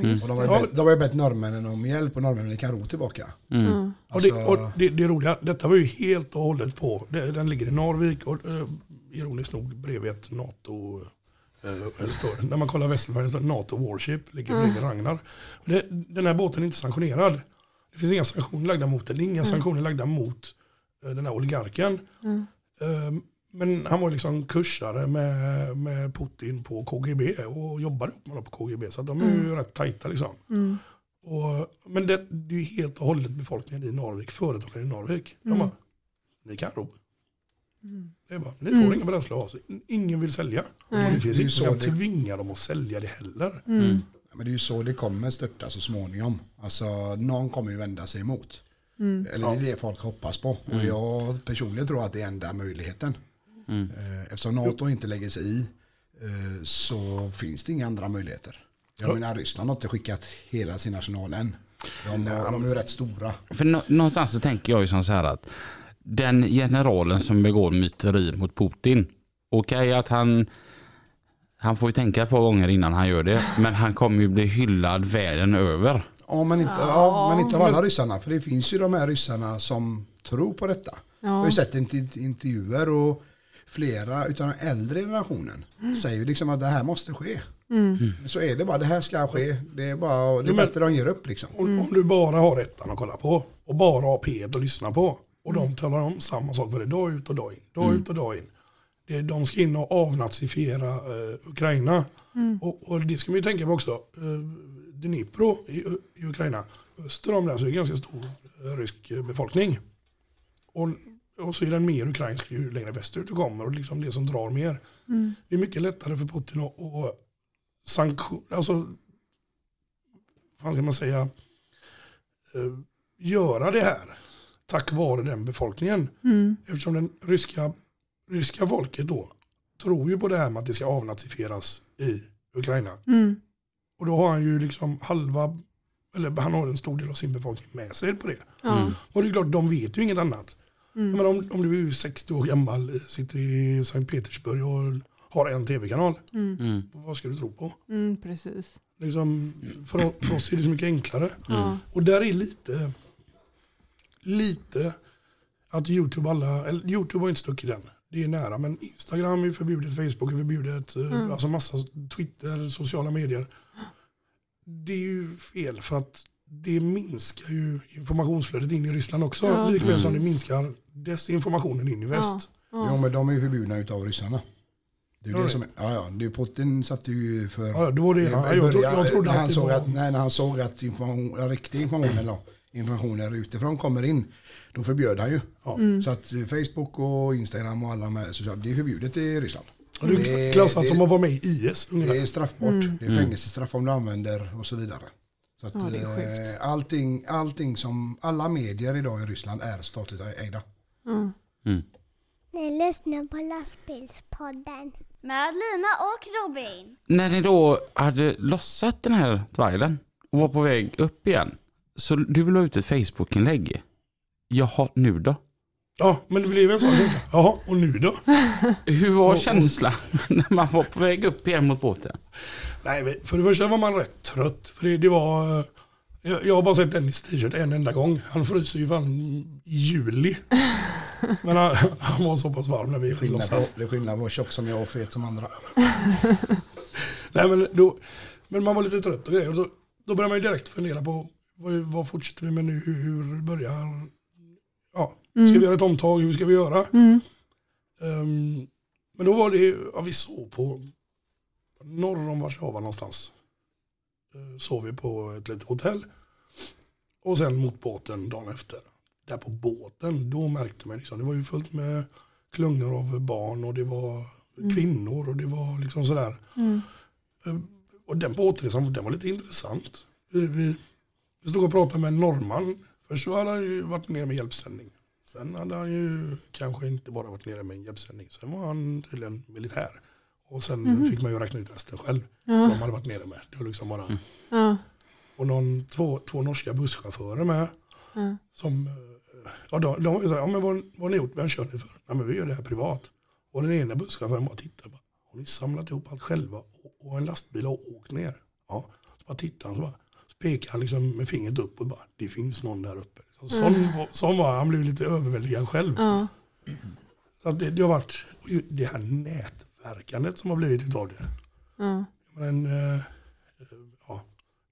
Just Och de har, bett, de har ju bett norrmännen om hjälp och norrmännen kan ro tillbaka. Mm. Ja. Och, Alltså, det, och det, det roliga, detta var ju helt och hållet på, det, den ligger i Narvik och eh, ironiskt nog bredvid ett NATO, eh, står, när man kollar Vässelfärgen står det NATO Warship, ligger bredvid Ragnar. Det, den här båten är inte sanktionerad. Det finns inga sanktioner lagda mot den, inga sanktioner lagda mot eh, den här oligarken. Mm. Eh, men han var liksom kursare med, med Putin på KGB och jobbade ihop med på KGB. Så de är ju rätt tajta liksom. Mm. Och, men det, det är ju helt och hållet befolkningen i Narvik, företagen i Narvik. De Mm. bara, ni kan ro. Mm. Det är bara, ni Mm. får inga bränsle av sig. Ingen vill sälja. Och det finns så som det- tvingar dem att sälja det heller. Mm. Men det är ju så det kommer störta så småningom. Alltså någon kommer ju vända sig emot. Mm. Eller det är det folk hoppas på. Och jag personligen tror att det är enda möjligheten. Mm. Eh, Eftersom NATO inte lägger sig i eh, så finns det inga andra möjligheter. Jag Ja. menar Ryssland har inte skickat hela sin arsenal än. De, de är ju rätt stora. För nå- någonstans så tänker jag ju som så här att den generalen som begår myteri mot Putin, okej att han han får ju tänka ett par gånger innan han gör det, men han kommer ju bli hyllad världen över. Ja men inte, ja, men inte alla ryssarna. För det finns ju de här ryssarna som tror på detta. Jag har Ja. ju sett interv- intervjuer och flera utav den äldre generationen säger ju liksom att det här måste ske. Mm. Så är det bara, det här ska ske. Det är bara, det är Jo, men- bättre de ger upp liksom. Om, om du bara har ettan att kolla på och bara har P1 att lyssna på och de talar om samma sak för dig dag ut och dag in. Dag ut och dag in. Det, de ska in och avnazifiera eh, Ukraina. Och, och det ska man ju tänka på också. Eh, Dnipro i, i Ukraina. Öster om det så är det ganska stor eh, rysk eh, befolkning. Och, och så är den mer ukrainsk ju längre västerut du kommer och liksom det som drar mer. Mm. Det är mycket lättare för Putin att, att sanktion, alltså, vad ska man säga, eh, göra det här tack vare den befolkningen. Mm. Eftersom den ryska, ryska folket då tror ju på det här med att det ska avnazifieras i Ukraina. Mm. Och då har han ju liksom halva, eller han har en stor del av sin befolkning med sig på det. Mm. Och det är klart, de vet ju inget annat. Mm. Menar, om, om du är 60 år gammal, sitter i Sankt Petersburg och har en tv-kanal, Mm. Mm. vad ska du tro på? Mm. Precis. Liksom, för, för oss är det så mycket enklare. Och där är lite, lite att YouTube alla, eller YouTube har inte stuckit än. Det är nära, men Instagram är förbjudet, Facebook är förbjudet, eh, Mm. alltså massa Twitter, sociala medier. Det är ju fel för att det minskar ju informationsflödet in i Ryssland också. Ja. Likväl som det minskar desinformationen in i väst. Jo Ja. men de är ju förbjudna utav ryssarna. Det är ju Ja, det som är, ja, ja, det är Putin satte ju för... Ja, då var det, ja, jag, början, jag trodde när han såg att, nej, när han såg att information, ja, riktig information eller informationer utifrån kommer in, då förbjöd han ju. Ja. Mm. Så att eh, Facebook och Instagram och alla de här sociala, det är förbjudet i Ryssland. Och det är klassat det- som att vara med i IS ungefär. Det är straffbart, Mm. det är fängelsestraff om du använder och så vidare. Så att, Ja, det är sjukt. eh, allting, allting som, alla medier idag i Ryssland är statligt ägda. Ja. Mm. Ni lyssnar på lastbilspodden. Med Lina och Robin. När ni då hade lossat den här dvajlen och var på väg upp igen, så du la ut ett Facebook-inlägg. Jaha, nu då? Ja, men det blev en sån känsla. Jaha, och nu då? Hur var Och- känslan när man var på väg upp igen mot båten? Nej, för det första var man rätt trött. För det, det var... eh, Jag, jag har bara sett Dennis t-shirt en enda gång. Han fryser ju fan i juli. Men han, han var så pass varm när vi lossade. det är skillnad på att tjock som jag och fet som andra. Nej, men, då, men man var lite trött och grejer. Och så, då började man ju direkt fundera på vad, vad fortsätter vi med nu? Hur, börjar... Ja, ska vi göra ett omtag? Hur ska vi göra? Mm. Ehm, men då var det, ja, vi sov på norr om Warszawa någonstans. Uh, sov vi på ett litet hotell. Och sen mot båten dagen efter. Där på båten, då märkte man liksom, det var ju fullt med klungor av barn och det var kvinnor och det var liksom sådär. Mm. Ehm, och den båtresan, den var lite intressant. Vi, vi, vi stod och pratade med en norrman. Först så hade han ju varit nere med hjälpsändning. Sen hade han ju kanske inte bara varit nere med en hjälpsändning. Sen var han tydligen militär. Och sen fick man ju räkna ut resten själv. Ja. De hade varit nere med. Det var liksom bara... Ja. Och någon, två, två norska busschaufförer med. Ja. Som, eh, ja, de, de här, ja, men vad, vad har ni gjort? Vem kör ni för? Nej men vi gör det här privat. Och den ena busschauffören bara tittar. Bara, har ni samlat ihop allt själva och, och en lastbil har åkt ner. Ja, så bara tittar han så, bara, han liksom med fingret upp och bara, det finns någon där uppe. Så, sån, var, sån var han, blev lite överväldigad själv. Ja. Så det, det har varit det här nätverkandet som har blivit utav det. Ja. Men, eh, ja,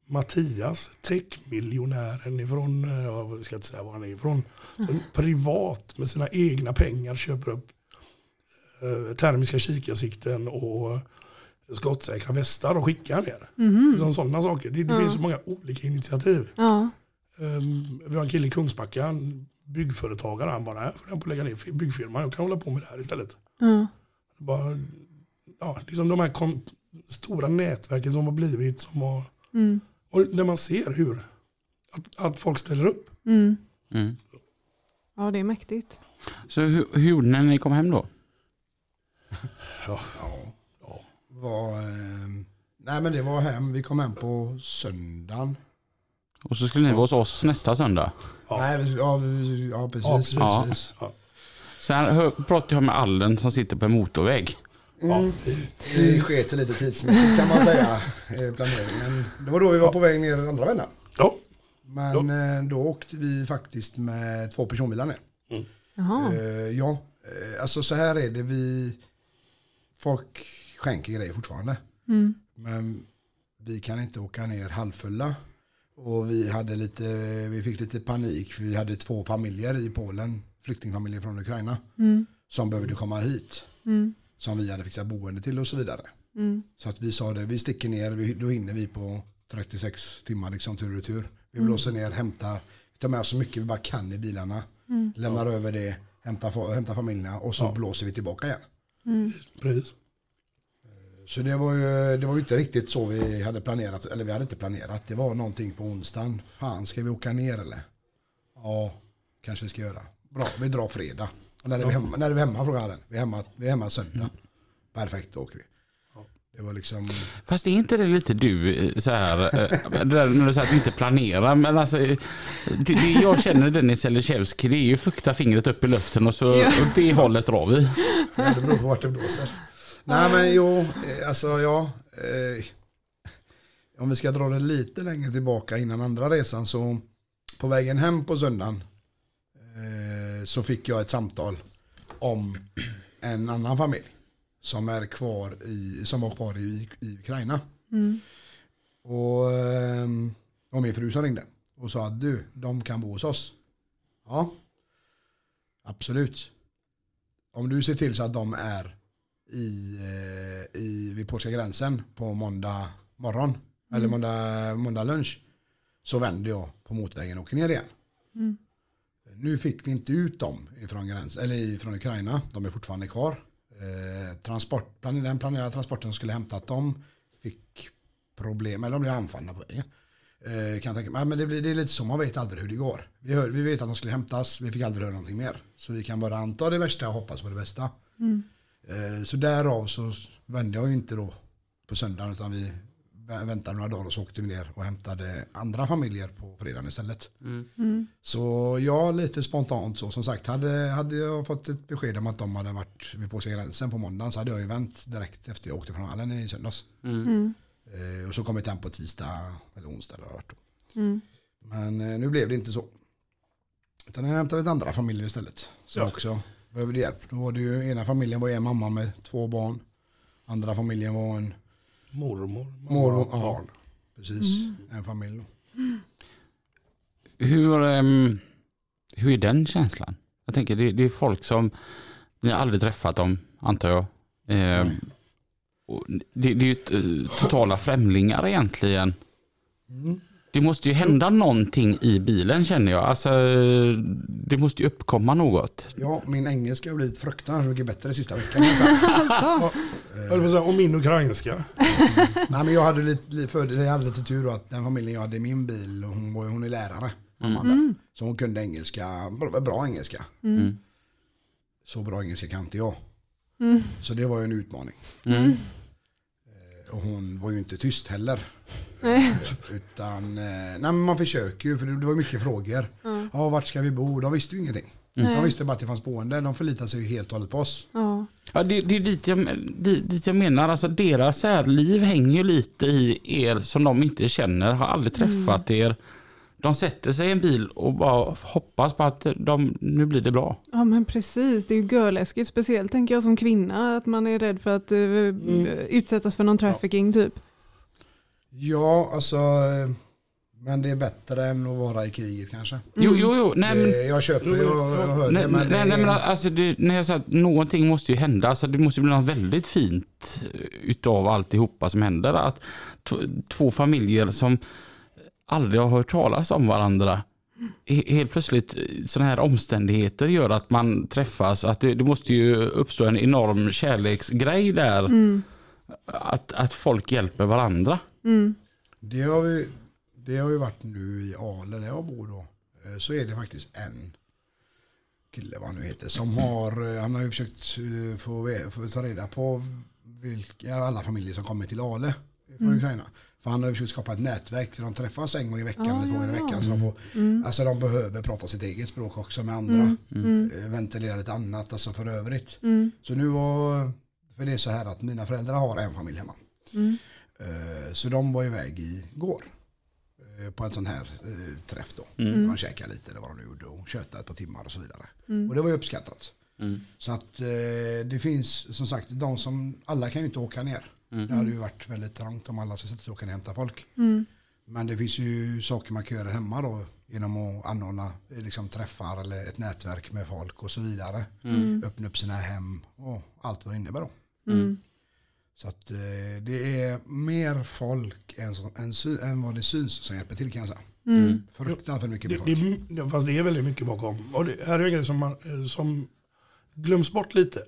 Mattias, techmiljonären ifrån, eh, jag ska inte säga var han är ifrån, som privat med sina egna pengar köper upp eh, termiska kikarsikten och skottsäkra västar och skickar ner. Liksom sådana saker. Det, det Ja. finns så många olika initiativ. Ja. Um, vi har en kille i Kungsbacka, en byggföretagare, han bara, jag funderar på att lägga ner byggfirman, jag kan hålla på med det här istället. Ja. Bara, ja, liksom de här kom, stora nätverken som har blivit, som har, Mm. och när man ser hur, att, att folk ställer upp. Mm. Mm. ja, det är mäktigt. Så hur, hur gjorde ni när ni kom hem då? Ja. Var, eh, nej men det var hem, vi kom hem på söndagen. Och så skulle ni vara hos oss nästa söndag. Ja. Nej, vi, ja, vi, ja precis. Ja, precis. Ja. precis. Sen hör, pratade jag med Allen som sitter på en motorväg. Mm. Vi sket sig lite tidsmässigt kan man säga, planeringen. Det var då vi var på väg ner andra vändan. Ja, Men eh, då åkte vi faktiskt med två personbilar ner. Jaha. Eh, ja, alltså så här är det. Vi, folk skänker grejer fortfarande. Mm. Men vi kan inte åka ner halvfulla. Och vi, hade lite, vi fick lite panik. Vi hade två familjer i Polen, flyktingfamiljer från Ukraina, Mm. som behövde komma hit. Mm. Som vi hade fixat boende till och så vidare. Mm. Så att vi sa det, vi sticker ner, vi, då hinner vi på 36 timmar liksom tur och retur. Vi blåser ner, hämtar, vi tar med oss så mycket vi bara kan i bilarna. Lämnar över det, hämtar, hämtar familjerna och så blåser vi tillbaka igen. precis. Så det var, ju, det var inte riktigt så vi hade planerat, eller vi hade inte planerat. Det var någonting på onsdagen. Fan, ska vi åka ner eller? Ja, kanske vi ska göra. Bra, vi drar fredag. Och när är vi hemma? När är vi hemma frågade Allen. Vi är hemma, vi är hemma söndag. Perfekt, då åker vi. Det var liksom, Fast är inte det lite du eh, så här, eh, när du säger att du inte planerar, men alltså eh, det, det jag känner Dennis Eliszewski det är ju fukta fingret upp i luften och så Ja. åt det hållet drar vi. ja, det beror på vart det blåser. Nej men jo, eh, alltså ja. Eh, om vi ska dra det lite längre tillbaka innan andra resan så på vägen hem på söndagen eh, så fick jag ett samtal om en annan familj som är kvar i, som var kvar i, i Ukraina. Mm. Och, ehm, och min fru som ringde och sa att du, de kan bo hos oss. Ja, absolut. Om du ser till så att de är i, eh, i, vid polska gränsen på måndag morgon eller måndag, måndag lunch så vänder jag på motorvägen och åker ner igen. Mm. Nu fick vi inte ut dem ifrån, gräns, eller ifrån Ukraina. De är fortfarande kvar. Eh, transport, den planerade transporten som skulle hämtat dem fick problem, eller de blev anfallna på vägen. Eh, kan jag tänka. Men det, blir, det är lite så, man vet aldrig hur det går. Vi, hör, vi vet att de skulle hämtas, vi fick aldrig höra någonting mer. Så vi kan bara anta det värsta och hoppas på det bästa. Eh, så därav så vände jag ju inte då på söndagen utan vi vä- väntade några dagar och så åkte vi ner och hämtade andra familjer på fredagen istället. Mm. Så ja, lite spontant så. Som sagt, hade, hade jag fått ett besked om att de hade varit vid polska gränsen på måndagen så hade jag ju vänt direkt efter jag åkte från Hallen i söndags. Mm. Eh, och så kom vi hem på tisdag eller onsdag. Eller. Mm. Men eh, nu blev det inte så. Utan jag hämtade ett andra familjer istället. Som Ja. också behövde hjälp. Då var det ju, ena familjen var en mamma med två barn. Andra familjen var en Mormor, Mormor, ja. barn. Precis, en familj. Då. Hur, ehm, hur är den känslan? Jag tänker det, det är folk som, ni har aldrig träffat dem antar jag. Och det, det är ju t- eh, totala främlingar egentligen. Mm. Det måste ju hända någonting i bilen känner jag. Alltså, det måste ju uppkomma något. Ja, min engelska har blivit fruktansvärt mycket bättre sista veckan. Alltså. Säga, Och min ukrainska. Nej, men jag hade lite, lite, för, jag hade lite tur då att den familjen jag hade i min bil, och hon, var, hon är lärare. mamman där. Så hon kunde engelska, bra, bra engelska. Mm. Så bra engelska kan inte jag. Mm. Så det var ju en utmaning. Mm. Och hon var ju inte tyst heller. Nej. Utan, eh, nej men man försöker ju, för det, var mycket frågor. Ja. Ja, vart ska vi bo? De visste ju ingenting. Nej. De visste bara att det fanns boende. De förlitade sig ju helt och hållet på oss. Ja. Ja, det, det är dit jag, dit, dit jag menar. Alltså, deras här liv hänger ju lite i er som de inte känner, har aldrig träffat er. De sätter sig i en bil och bara hoppas på att de, nu blir det bra. ja men precis, det är ju görläskigt. Speciellt tänker jag som kvinna att man är rädd för att eh, utsättas för någon trafficking typ. Ja, alltså. eh, Men det är bättre än att vara i kriget kanske. Jo, jo, jo. Nej, men, jag köper ju och jag hör nej, det. Men nej, nej, men alltså, det, när jag säger att någonting måste ju hända, alltså, det måste bli något väldigt fint utav alltihopa som händer. Att två familjer som aldrig har hört talas om varandra he- helt plötsligt sådana här omständigheter gör att man träffas. Att det, det måste ju uppstå en enorm kärleksgrej där. Att, att folk hjälper varandra. Mm. det, har ju, det har ju varit nu i Ale där jag bor då. Eh, Så är det faktiskt en kille vad han nu heter som har, eh, han har ju försökt eh, få, få ta reda på vilka, alla familjer som kommer till Ale från Ukraina. För han har ju försökt skapa ett nätverk där de träffas en gång i veckan Ja, eller två gånger i ja, ja. veckan. Så de, får, alltså de behöver prata sitt eget språk också med andra. Mm. Eh, Ventilera lite annat, alltså för övrigt. Mm. Så nu var, för det är så här att mina föräldrar har en familj hemma. Mm. Eh, Så de var iväg igår. eh, På en sån här eh, träff då. Mm. De käkade lite eller vad de nu gjorde och tjötade ett par timmar och så vidare. Mm. Och det var ju uppskattat. Mm. Så att eh, det finns som sagt de som, alla kan ju inte åka ner. Mm. Det hade ju varit väldigt trångt om alla ska sätta sig och åka ner och hämta folk. Mm. Men det finns ju saker man kan göra hemma då genom att anordna liksom, träffar eller ett nätverk med folk och så vidare. Mm. Öppna upp sina hem och allt vad det innebär då. Mm. Så att eh, det är mer folk än, som, än, sy- än vad det syns som hjälper till kan jag säga. Mm. Fruktansvärt mycket Det, folk. det, det, fast det är väldigt mycket bakom. Och det här är en grej som, man, eh, som glöms bort lite.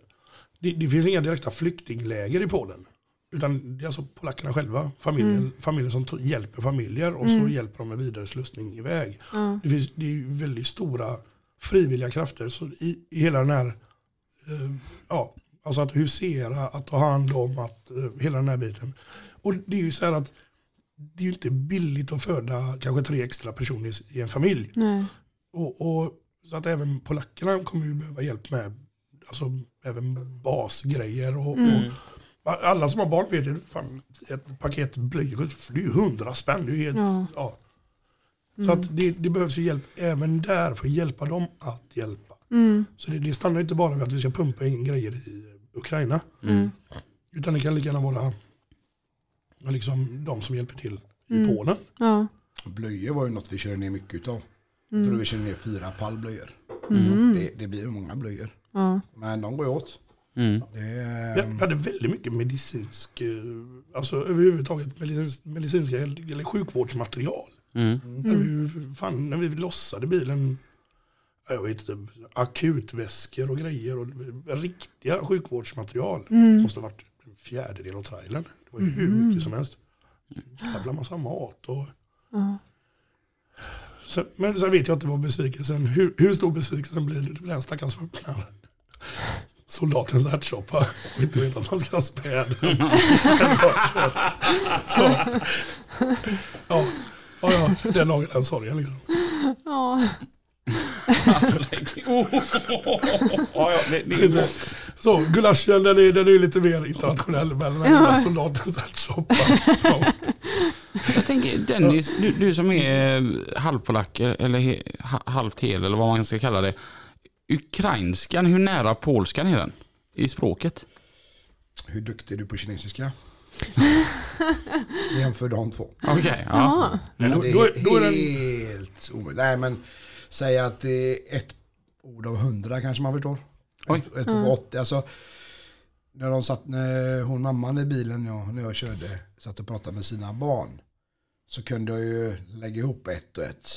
Det, det finns inga direkta flyktingläger i Polen. Utan det är alltså polackerna själva, familjen, familjen som hjälper familjer och så hjälper de med vidare slussning iväg. Ja. Det, finns, det är ju väldigt stora frivilliga krafter så i, i hela den här, eh, ja, alltså att husera, att ta hand om, att, eh, hela den här biten. Och det är ju så här att det är ju inte billigt att föda kanske tre extra personer i- en familj. Nej. Och, och, så att även polackerna kommer ju behöva hjälp med alltså, även basgrejer. Och, och, alla som har barn vet ju fan, ett paket blöjor det är ju hundra spänn. Det är helt, Ja. ja. Så att det, det behövs ju hjälp även där för att hjälpa dem att hjälpa. Mm. Så det, det stannar inte bara vid att vi ska pumpa in grejer i Ukraina. Mm. Utan det kan lika gärna vara liksom, de som hjälper till i Mm. Polen. Ja. Blöjor var ju något vi körde ner mycket utav. Mm. Jag tror vi körde ner fyra pall blöjor. Mm. Det, det blir många blöjor. Ja. Men de går åt. Mm. Det är, Jag hade väldigt mycket medicinsk, eh, alltså överhuvudtaget medicinsk, medicinska eller sjukvårdsmaterial. Mm. När, vi, fan, när vi lossade bilen, jag vet inte, akutväskor och grejer och riktiga sjukvårdsmaterial. Det måste ha varit en fjärdedel av trailern. Det var ju hur mycket som helst. Jävla massa mat och... Ja. Sen, men sen vet jag inte vad besvikelsen, hur, hur stor besvikelsen blir det på den stackaren som öppnar soldatens ärtsoppa och inte vet att man ska ha späd. Så, ja, ja, ja, den dagen den sorgen liksom. Ja. Ja, ja, det, det är bra. Så, gulaschen den är, den är lite mer internationell, men den Ja. här soldatens ärtsoppa. Ja. Jag tänker Dennis, du, du som är eh, halvpolack eller he, ha- halvt hel eller vad man ska kalla det. Ukrainskan, hur nära polskan är den? I språket? hur duktig är du på kinesiska? Jämför de två. Okej, ja. Ja. Då, det då, är då är den, helt omöjligt. Nej men säg att det är ett ord av hundra kanske man förstår. Oj. Ett, ett på 80. Alltså, när de satt, när hon mamman i bilen jag, när jag körde, satt och pratade med sina barn. Så kunde jag ju lägga ihop ett och ett.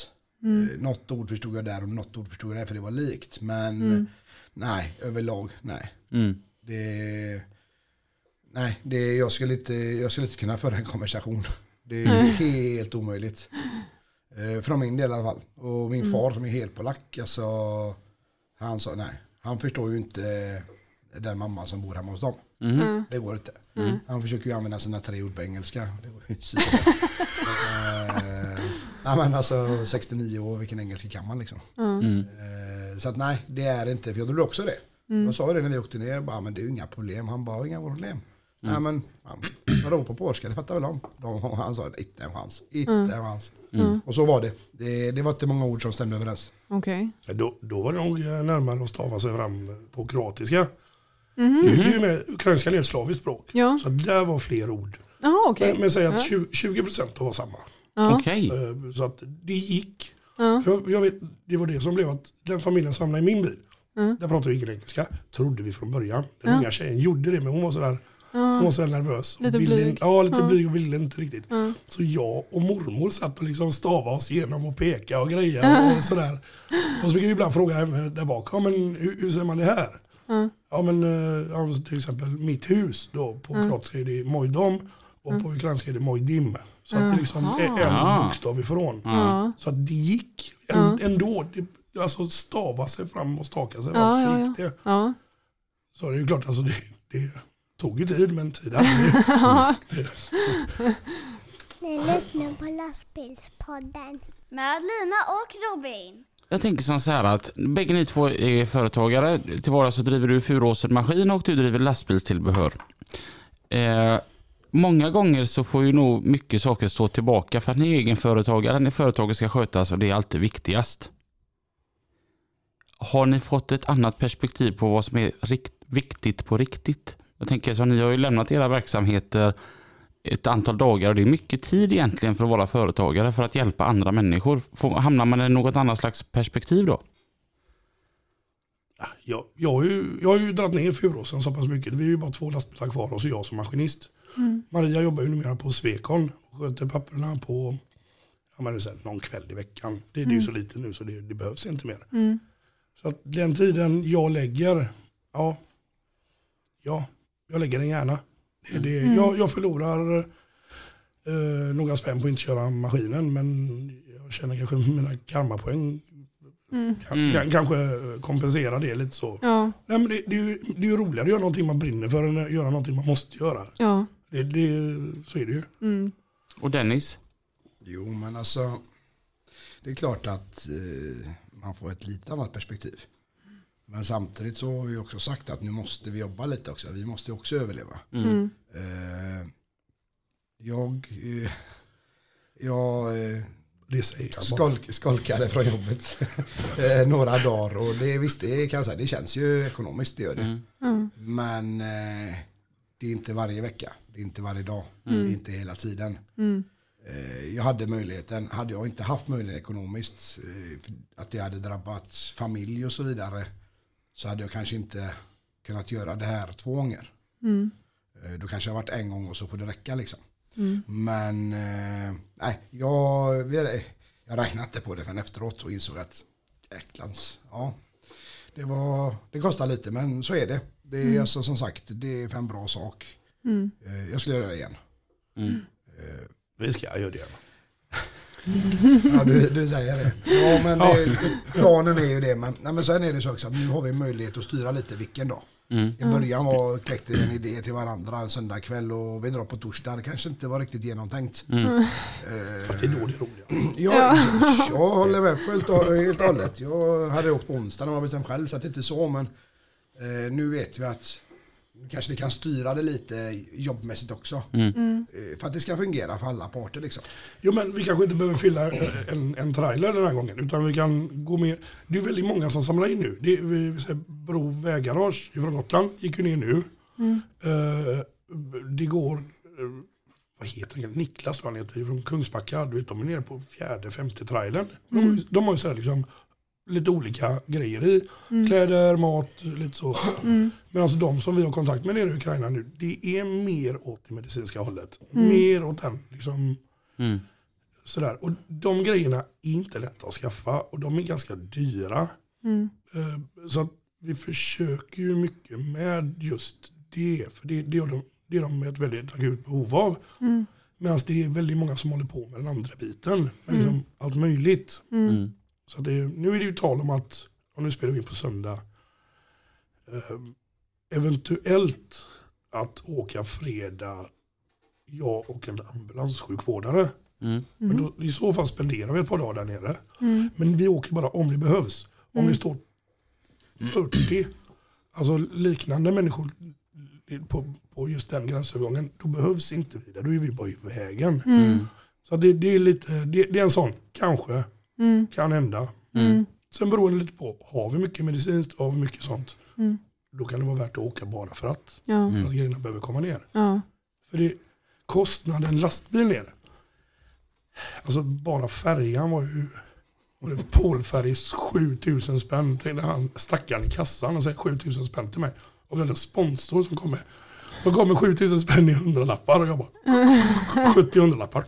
Eh, Något ord förstod jag där och något ord förstod jag där för det var likt. Men nej, överlag nej. Mm. Det, nej, det, jag, skulle inte, jag skulle inte kunna föra en konversation. Det är helt omöjligt. Eh, från min del i alla fall. Och min far som är helt polack, alltså, han sa nej. Han förstår ju inte den mamma som bor hemma hos dem. Mm. Det går inte. Han försöker ju använda sina tre ord på engelska. Det går ju eh, ja, men alltså 69 år, vilken engelska kan man liksom? Mm. Eh, så att nej, det är inte, för jag trodde också det. Jag sa det när vi åkte ner, bara, men det är ju inga problem. Han bara, inga problem. Nej men, fan, ropar på Porsche, det fattar väl de. de. Han sa, inte en chans, inte en chans. Och så var det. det. Det var inte många ord som stämde överens. Okej. Ja, Då, då var det nog eh, närmare att stava sig fram på kroatiska. Mhm. Det, det är ju mer, ukrainska är ett slaviskt språk. Ja. Så där var fler ord. Jaha, okej. Men, men säg att 20, 20% var samma. Ja. Okej. Eh, Så att det gick. Ja. Jag, jag vet, det var det som blev att den familjen som hamnade i min bil, Mm. där pratade vi ingen engelska, trodde vi från början. Den Ja. unga tjejen gjorde det, men hon var sådär, hon var sådär nervös. och Lite ville blyg. Ja, lite Ja. blyg och ville inte riktigt. Ja. Så jag och mormor satt och liksom stavade oss igenom och peka och grejer och sådär. Och så fick jag ibland fråga henne där bak, ja men hur, hur säger man det här? Ja. Ja men eh, ja, till exempel mitt hus då på kroatiska är det mojdom och på ukrainska är det mojdim. Så att det liksom är en bokstav ifrån. Ja. Så att det gick ändå. Det, alltså stava sig fram och staka sig Ja, fram. ja, så ja. det. Ja. Så det är ju klart, alltså det, det tog ju tid men tid hade det. Ni lyssnar på lastbilspodden. Med Lina och Robin. Jag tänker som så här att bägge ni två är företagare. Till vardags så driver du Furåsen Maskin och du driver lastbilstillbehör. Eh, många gånger så får ju nog mycket saker stå tillbaka för att ni är egenföretagare. När företaget ska skötas och det är alltid viktigast. Har ni fått ett annat perspektiv på vad som är rikt- viktigt på riktigt? Jag tänker så ni har ju lämnat era verksamheter ett antal dagar och det är mycket tid egentligen för att vara företagare för att hjälpa andra människor. Får, hamnar man i något annat slags perspektiv då? Ja, jag, jag, har ju, jag har ju dragit ner Furåsen så pass mycket. Vi är ju bara två lastbilar kvar och så jag som maskinist. Maria jobbar ju numera på Svekon och sköter papperna på ja, men det är så här, någon kväll i veckan. Det, det är ju så lite nu så det, det behövs inte mer. Mm. Så att den tiden jag lägger, ja, ja jag lägger den gärna. Det, det, jag, jag förlorar eh, några spänn på att inte köra maskinen men jag känner kanske mina karmapoäng Mm. kan, kan, kanske kompensera det lite så. Ja. Nej, men det, det, är ju, det är ju roligare att göra någonting man brinner för än att göra någonting man måste göra. Ja. Det, det, så är det ju. Mm. Och Dennis? Jo, men alltså det är klart att eh, man får ett lite annat perspektiv. Men samtidigt så har vi också sagt att nu måste vi jobba lite också. Vi måste också överleva. Mm. Eh, jag eh, jag eh, Det säger jag bara. skolk, skolkade från jobbet eh, några dagar. Och det, visst, det kan jag säga, det känns ju ekonomiskt, det gör det. Mm. Men eh, det är inte varje vecka, det är inte varje dag, det är inte hela tiden. Mm. Jag hade möjligheten, hade jag inte haft möjlighet ekonomiskt, att det hade drabbat familj och så vidare, så hade jag kanske inte kunnat göra det här två gånger. Mm. Eh, då kanske jag varit en gång och så får det räcka liksom. Mm. Men eh, nej, jag, jag räknade inte på det förrän efteråt och insåg att jäklans, ja. Det, var, det kostar lite men så är det. Det är alltså som sagt, det är för en bra sak. Mm. Eh, jag skulle göra det igen. Mm. Vi ska göra det. Ja, du, du säger det. Ja, men det, planen är ju det. Men, nej, men sen är det så också att nu har vi möjlighet att styra lite vilken dag. Mm. I början var kläckte vi en idé till varandra en söndagkväll och vi drar på torsdag. Det kanske inte var riktigt genomtänkt. Mm. Eh, Fast det är då det är roligt. Ja, jag håller med helt och, helt och hållet. Jag hade åkt på onsdag när man bestämt själv så att det inte så. Men eh, nu vet vi att kanske vi kan styra det lite jobbmässigt också. Mm. Eh, för att det ska fungera för alla parter liksom. Jo men vi kanske inte behöver fylla en, en trailer den här gången. Utan vi kan gå med. Det är väldigt många som samlar in nu. Det är, vi, vi säger Bro väggarage från Gotland gick ju ner nu. Eh, det går, eh, vad heter han? Niklas tror han heter, från Kungsbacka. Du vet, de är nere på fjärde, femte trailern. De, har ju- de har ju så här liksom lite olika grejer i. Kläder, mat, lite så. Men alltså de som vi har kontakt med nere i Ukraina nu, det är mer åt det medicinska hållet. Mer åt den liksom Mm. Sådär. Och de grejerna är inte lätta att skaffa och de är ganska dyra. Mm. Eh, Så att vi försöker ju mycket med just det. För det, det, är de, det är de med ett väldigt akut behov av. Mm. Medan det är väldigt många som håller på med den andra biten. Med liksom allt möjligt. Mm. Så det, nu är det ju tal om att, och nu spelar vi in på söndag, eh, eventuellt att åka fredag, jag och en ambulanssjukvårdare. Mm. Men då, I så fall spenderar vi ett par dagar där nere. Mm. Men vi åker bara om det behövs. Om det står 40, alltså liknande människor på, på just den gränsövergången, då behövs inte vi där. Då är vi bara i vägen. Mm. Så det, det, är lite, det, det är en sån, kanske, Mm. kan hända. Mm. Sen beror det lite på, har vi mycket medicinskt, har vi mycket sånt, Mm. då kan det vara värt att åka bara för att, Ja. för att grejerna behöver komma ner. Ja. För det, kostnaden lastbil ner, alltså bara färjan var ju, var det Polfärgs 7000 spänn till han stackaren i kassan och säger 7000 spänn till mig. Och vi hade en sponsor som kom med. Som kom med 7000 spänn i hundralappar och jag bara 70 hundralappar.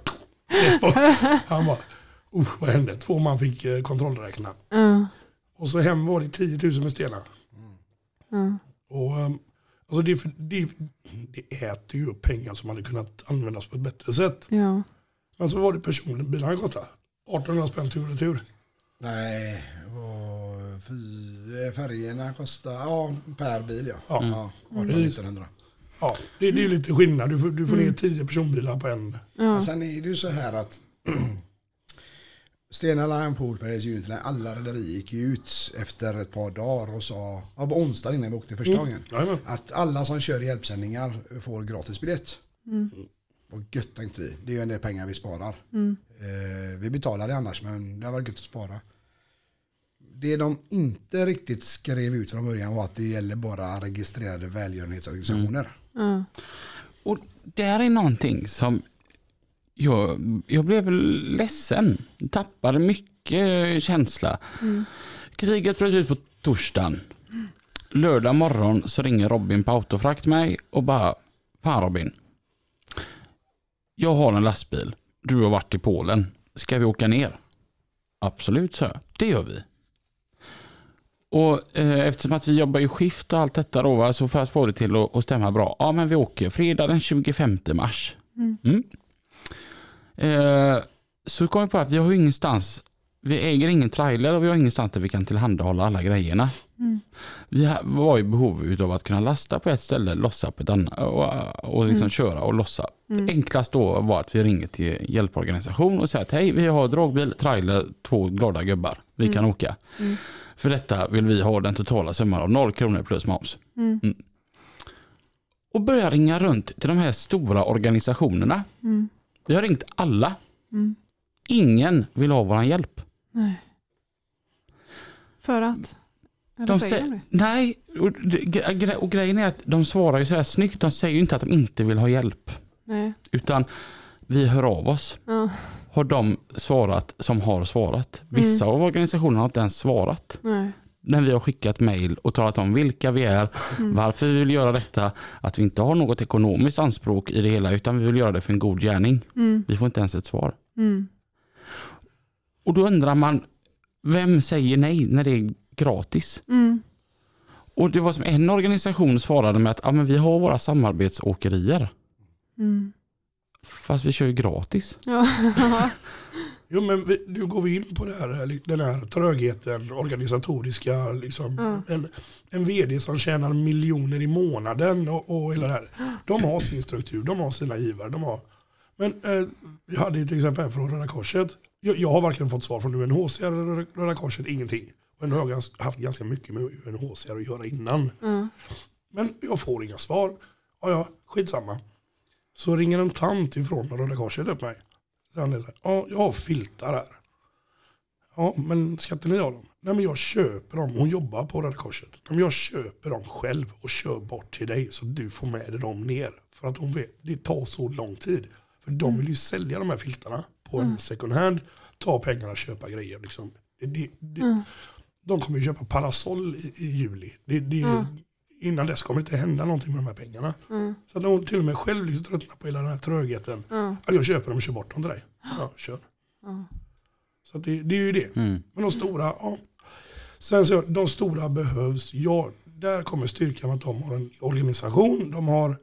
Han bara, uh, vad hände? Två man fick eh, kontrollräkna. Ja. Och så hem var det 10 000 med stenar. Ja. Och, ehm, alltså det, det, det äter ju upp pengar som hade kunnat användas på ett bättre sätt. Ja. Men så var det personen bilarna kostade. 1800 spänn tur och retur. Nej, och fy, färgerna kostar, ja per bil ja. Ja. ja 18 1900. Ja, det, det är lite skillnad. Du får, du får ner 10 personbilar på en. Ja. Men sen är det ju så här att Stena Line, Polfärgs Unitline, alla rederier gick ut efter ett par dagar och sa, ja, på onsdag innan vi åkte första gången, Jajamän. att alla som kör hjälpsändningar får gratis biljett. Och gött tänkte vi, det är ju en del pengar vi sparar. Eh, vi betalar det annars men det har varit gött att spara. Det de inte riktigt skrev ut från början var att det gäller bara registrerade välgörenhetsorganisationer. Ja. Och där är någonting som jag, jag blev ledsen. Tappade mycket känsla. Kriget bröt ut på torsdagen. Lördag morgon så ringer Robin på autofrakt mig och bara Fan Robin. Jag har en lastbil. Du har varit i Polen. Ska vi åka ner? Absolut, så. Det gör vi. Och eh, eftersom att vi jobbar i skift och allt detta då, va, så för att få det till att, att stämma bra. Ja, men vi åker fredag den 25 mars. Mm. Eh, så kom vi på att vi har ju ingenstans, vi äger ingen trailer och vi har ingenstans där vi kan tillhandahålla alla grejerna. Vi ha- var i behov av att kunna lasta på ett ställe, lossa på ett annat och, och liksom köra och lossa. Enklast då var att vi ringer till hjälporganisation och säger att hej, vi har dragbil, trailer, två glada gubbar. Vi kan åka. För detta vill vi ha den totala summan av 0 kronor plus moms. Mm. Och börja ringa runt till de här stora organisationerna. Vi har ringt alla. Ingen vill ha vår hjälp. Nej. För att? Eller De säger de nej, och, gre- och grejen är att de svarar ju så här snyggt. De säger ju inte att de inte vill ha hjälp. Nej. Utan vi hör av oss. Ja. Har de svarat som har svarat. Vissa av organisationerna har inte ens svarat. Nej. När vi har skickat mail och talat om vilka vi är, varför vi vill göra detta, att vi inte har något ekonomiskt anspråk i det hela utan vi vill göra det för en god gärning. Mm. Vi får inte ens ett svar. Mm. Och då undrar man, vem säger nej när det är gratis? Mm. Och det var som en organisation svarade med att ja, men vi har våra samarbetsåkerier. Mm. Fast vi kör ju gratis. Ja. Jo men vi, nu går vi in på det här, eller den här trögheten, organisatoriska, liksom, en, en vd som tjänar miljoner i månaden och, och hela det här. De har sin struktur, de har sina givare. De har, men eh, vi hade till exempel en från Röda Korset. Jag, jag har varken fått svar från UNHCR eller Röda Korset, ingenting. Och ändå har jag haft ganska mycket med UNHCR att göra innan. Ja. Men jag får inga svar. Ja, ja, skitsamma. Så ringer en tant ifrån Röda Korset upp mig. Så han är så här, ja, jag har filtar här. Ja, men ska inte ni ha dem? Nej, men jag köper dem. Hon jobbar på Röda Korset. Nej, men jag köper dem själv och kör bort till dig så du får med dig dem ner. För att hon vet, det tar så lång tid. För de vill ju sälja de här filtarna på en second hand, ta pengarna och köpa grejer. Liksom. Det, det, det, De kommer ju köpa parasoll i, i juli. Det, det, Innan dess kommer det inte hända någonting med de här pengarna. Så att hon till och med själv liksom tröttnar på hela den här trögheten. Ja. Ja, jag köper dem och kör bort dem till dig. Ja, kör. Så att det, det är ju det. Men de stora, ja. Sen så, de stora behövs, ja. Där kommer styrkan att de har en organisation, de har